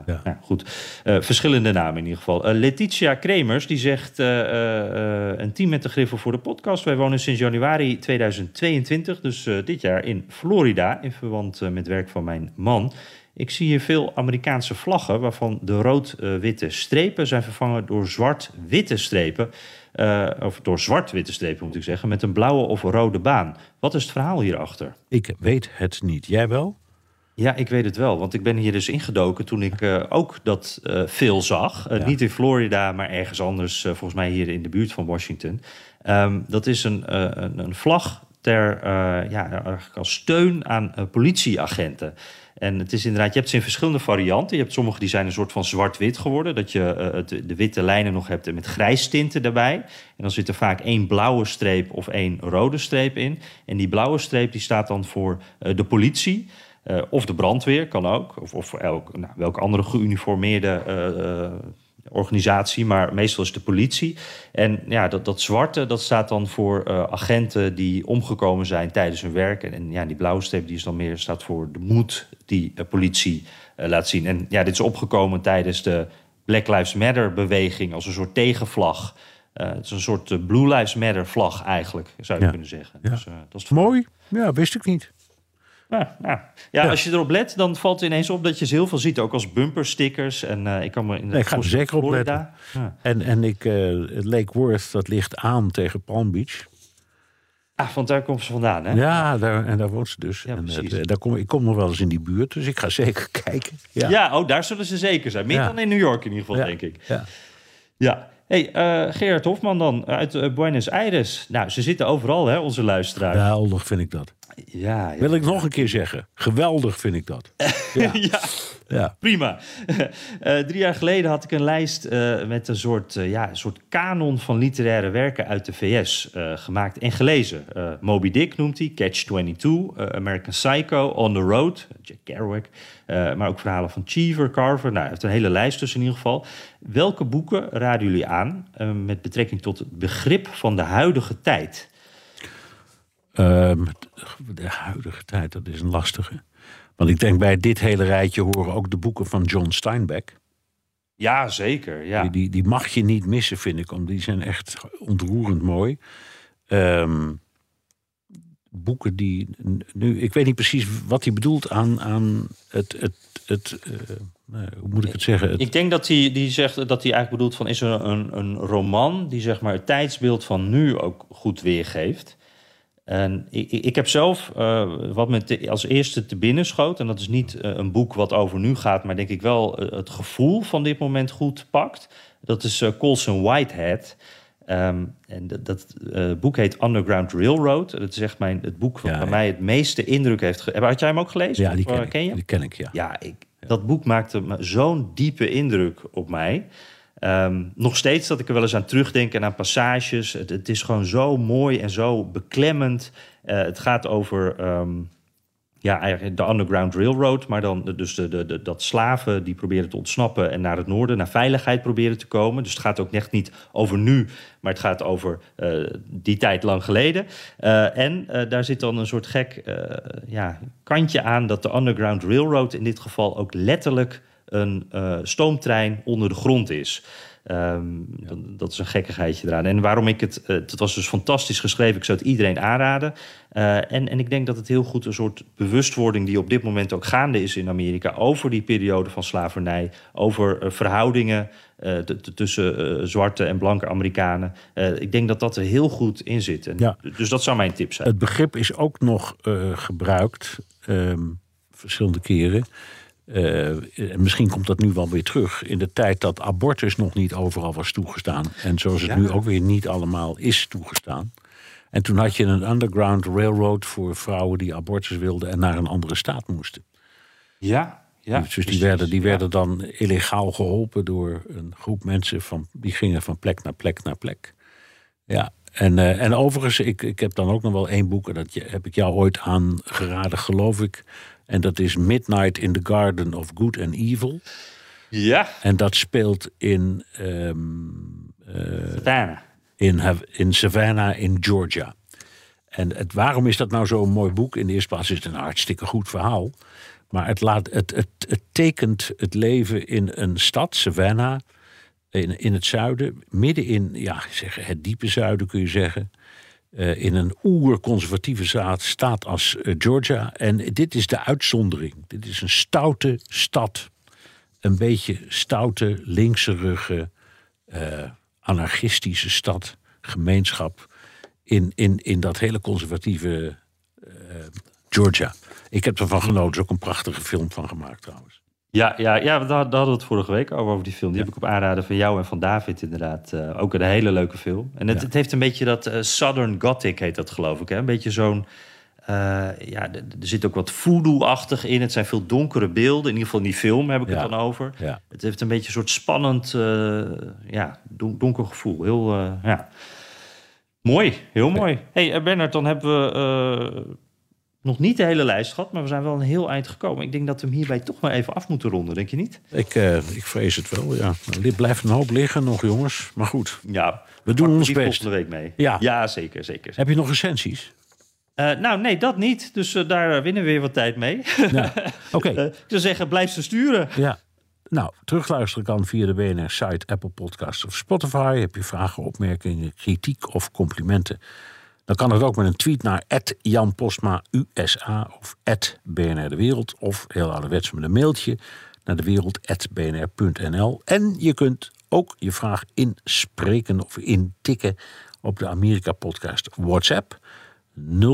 ja. ja. goed, verschillende namen in ieder geval. Letitia Kremers, die zegt, een team met de griffel voor de podcast. Wij wonen sinds januari 2022, dus dit jaar in Florida, in verband met werk van mijn man. Ik zie hier veel Amerikaanse vlaggen waarvan de rood-witte strepen zijn vervangen door zwart-witte strepen. Uh, of door zwart-witte strepen moet ik zeggen, met een blauwe of rode baan. Wat is het verhaal hierachter? Ik weet het niet. Jij wel? Ja, ik weet het wel, want ik ben hier dus ingedoken toen ik uh, ook dat uh, veel zag. Ja. Niet in Florida, maar ergens anders, volgens mij hier in de buurt van Washington. Um, dat is een, een, een, vlag ter, ja, als steun aan politieagenten. En het is inderdaad, je hebt ze in verschillende varianten. Je hebt sommige die zijn een soort van zwart-wit geworden. Dat je uh, de witte lijnen nog hebt met grijstinten daarbij. En dan zit er vaak één blauwe streep of één rode streep in. En die blauwe streep die staat dan voor uh, de politie. Uh, of de brandweer, kan ook. Of, of elk, nou, welke andere geuniformeerde organisatie, maar meestal is de politie. En ja, dat, dat zwarte, dat staat dan voor uh, agenten die omgekomen zijn tijdens hun werk. En, en, ja, die blauwe streep die is dan meer staat voor de moed die de politie uh, laat zien. En ja, dit is opgekomen tijdens de Black Lives Matter beweging als een soort tegenvlag. Uh, het is een soort Blue Lives Matter vlag eigenlijk, zou je ja. kunnen zeggen. Ja. Dus, dat is Mooi, ja, wist ik niet. Ja, ja. ja, als je erop let, dan valt het ineens op dat je ze heel veel ziet. Ook als bumperstickers. En uh, ik kan me in nee, ik ga er zeker op letten. Ja. En, en ik, uh, Lake Worth, dat ligt aan tegen Palm Beach. Ah, want daar komt ze vandaan, hè? Ja, daar, en daar woont ze dus. Ja, en, uh, daar kom, ik kom nog wel eens in die buurt, dus ik ga zeker kijken. Ja, ja oh, daar zullen ze zeker zijn. Meer dan in New York in ieder geval, denk ik. Ja. Ja. Hey, eh, Gerard Hofman dan, uit eh, Buenos Aires. Nou, ze zitten overal, hè, onze luisteraars. Geweldig vind ik dat. Ja, ja. Wil ik nog een keer zeggen. Geweldig vind ik dat. Ja. ja. ja. Prima. Eh, drie jaar geleden had ik een lijst eh, met een soort, eh, ja, een soort kanon van literaire werken uit de VS gemaakt en gelezen. Moby Dick noemt hij, Catch-22, eh, American Psycho, On the Road, Jack Kerouac. maar ook verhalen van Cheever, Carver. Nou, hij heeft een hele lijst dus in ieder geval. Welke boeken raden jullie aan met betrekking tot het begrip van de huidige tijd? Ehm, de huidige tijd, dat is een lastige. Want ik denk bij dit hele rijtje horen ook de boeken van John Steinbeck. Ja, zeker. Ja. Die, die, die mag je niet missen, vind ik. Want die zijn echt ontroerend mooi. Ehm, boeken die nu... Ik weet niet precies wat hij bedoelt aan, aan het... het, het eh, nou, hoe moet ik het zeggen? Het, Ik denk dat hij die zegt dat hij eigenlijk bedoelt van is er een, een roman die zeg maar het tijdsbeeld van nu ook goed weergeeft. En ik, ik heb zelf eh, wat me te- als eerste te binnen schoot, en dat is niet eh, een boek wat over nu gaat, maar denk ik wel eh, het gevoel van dit moment goed pakt. Dat is Colson Whitehead. Ehm, en dat, dat boek heet Underground Railroad. Dat is echt mijn, het boek wat Ja, bij ja. mij het meeste indruk heeft. Had jij hem ook gelezen? ja, die Of, ken, ik, ken je? die ken ik, ja. Ja, ik, dat boek maakte zo'n diepe indruk op mij. Ehm, nog steeds dat ik er wel eens aan terugdenk en aan passages. Het, is gewoon zo mooi en zo beklemmend. Eh, het gaat over ehm, ja, eigenlijk de Underground Railroad, maar dan dus de, de, dat slaven die proberen te ontsnappen en naar het noorden, naar veiligheid proberen te komen. Dus het gaat ook echt niet over nu, maar het gaat over eh, die tijd lang geleden. Eh, en daar zit dan een soort gek ja, kantje aan dat de Underground Railroad in dit geval ook letterlijk een eh, stoomtrein onder de grond is. Ehm, dat, dat is een gekkigheidje eraan. En waarom ik het... eh, het was dus fantastisch geschreven. Ik zou het iedereen aanraden. Eh, en, en ik denk dat het heel goed een soort bewustwording... die op dit moment ook gaande is in Amerika... over die periode van slavernij... over eh, verhoudingen eh, tussen eh, zwarte en blanke Amerikanen. Eh, ik denk dat dat er heel goed in zit. En, Ja. Dus dat zou mijn tip zijn. Het begrip is ook nog eh, gebruikt, ehm, verschillende keren, Uh, misschien komt dat nu wel weer terug. In de tijd dat abortus nog niet overal was toegestaan. En zoals het nu ook weer niet allemaal is toegestaan. En toen had je een underground railroad voor vrouwen die abortus wilden en naar een andere staat moesten. Ja, ja. Dus die werden, die werden dan illegaal geholpen door een groep mensen van, die gingen van plek naar plek naar plek. Ja, en, uh, en overigens, ik, ik heb dan ook nog wel één boek, en dat heb ik jou ooit aangeraden, geloof ik. En dat is Midnight in the Garden of Good and Evil. Ja. En dat speelt in. Um, uh, Savannah. In, in Savannah in Georgia. En het, waarom is dat nou zo'n mooi boek? In de eerste plaats is het een hartstikke goed verhaal. Maar het, laat, het, het, het tekent het leven in een stad, Savannah, in, in het zuiden, midden in ja, zeg, het diepe zuiden kun je zeggen. Uh, in een oer-conservatieve staat, staat als uh, Georgia. En dit is de uitzondering. Dit is een stoute stad. Een beetje stoute, linkserige, uh, anarchistische stad, gemeenschap. In, in, in dat hele conservatieve Georgia. Ik heb ervan genoten. Er is ook een prachtige film van gemaakt trouwens. Ja, ja, ja daar, daar hadden we het vorige week over, over die film. Die heb ik op aanraden van jou en van David inderdaad. Uh, ook een hele leuke film. En het, Ja. het heeft een beetje dat uh, Southern Gothic heet dat geloof ik. Hè? Een beetje zo'n... uh, ja, er zit ook wat voodoo-achtig in. Het zijn veel donkere beelden. In ieder geval in die film heb ik Ja. het dan over. Het heeft een beetje een soort spannend, ja, don donker gevoel. Heel, ja... Mooi, heel mooi. hey, Bernard, dan hebben we nog niet de hele lijst gehad, maar we zijn wel een heel eind gekomen. Ik denk dat we hem hierbij toch maar even af moeten ronden, denk je niet? Ik, uh, ik vrees het wel, ja. Dit blijft een hoop liggen nog, jongens. Maar goed, Ja, we doen ons best. volgende week mee. Ja. ja zeker, zeker. Heb je nog recensies? Uh, nou, nee, dat niet. Dus uh, daar winnen we weer wat tijd mee. Ja. Oké. Okay. ik zou zeggen, blijf ze sturen. Ja. Nou, terugluisteren kan via de BNR-site, Apple Podcasts of Spotify. Heb je vragen, opmerkingen, kritiek of complimenten? Dan kan het ook met een tweet naar Jan Postma USA of BNR De Wereld. Of heel ouderwets met een mailtje naar dewereld.bnr.nl. En je kunt ook je vraag inspreken of intikken op de Amerika-podcast WhatsApp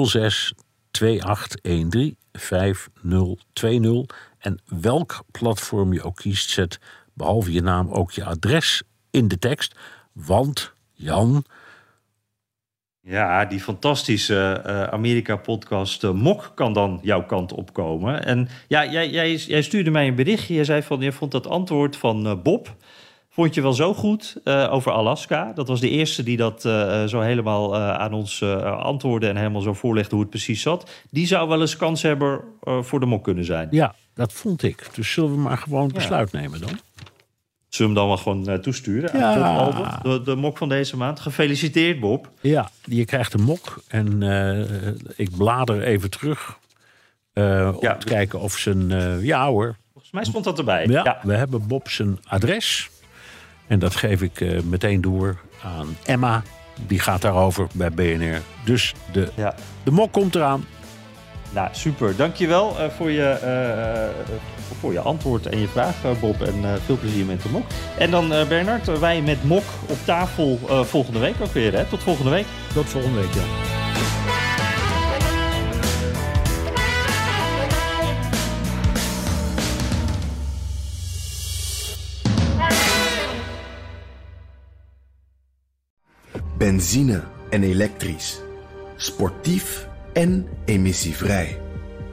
06 2813 5020. En welk platform je ook kiest, zet behalve je naam ook je adres in de tekst. Want Jan. Ja, die fantastische uh, Amerika-podcast uh, Mok kan dan jouw kant opkomen. En ja, jij, jij, jij, stuurde mij een berichtje. Je zei van, je vond dat antwoord van uh, Bob... vond je wel zo goed over Alaska. Dat was de eerste die dat zo helemaal aan ons antwoordde... en helemaal zo voorlegde hoe het precies zat. Die zou wel eens kans hebben voor de Mok kunnen zijn. Ja, dat vond ik. Dus zullen we maar gewoon besluit ja. nemen dan? Zullen we hem dan wel gewoon uh, toesturen? Ja. Aan Bob Albert, de, de, mok van deze maand. Gefeliciteerd, Bob. Ja, je krijgt een mok. En uh, ik blader even terug. Uh, om ja, te kijken of zijn... ja hoor. Volgens mij stond dat erbij. Ja, ja. we hebben Bob zijn adres. En dat geef ik meteen door aan Emma. Die gaat daarover bij BNR. Dus de, ja. de mok komt eraan. Nou, super. Dankjewel uh, voor, je, voor je antwoord en je vraag, uh, Bob. En veel plezier met de mok. En dan, Bernard, wij met mok op tafel volgende week ook weer. Hè? Tot volgende week. Tot volgende week, ja. Benzine en elektrisch. Sportief en emissievrij.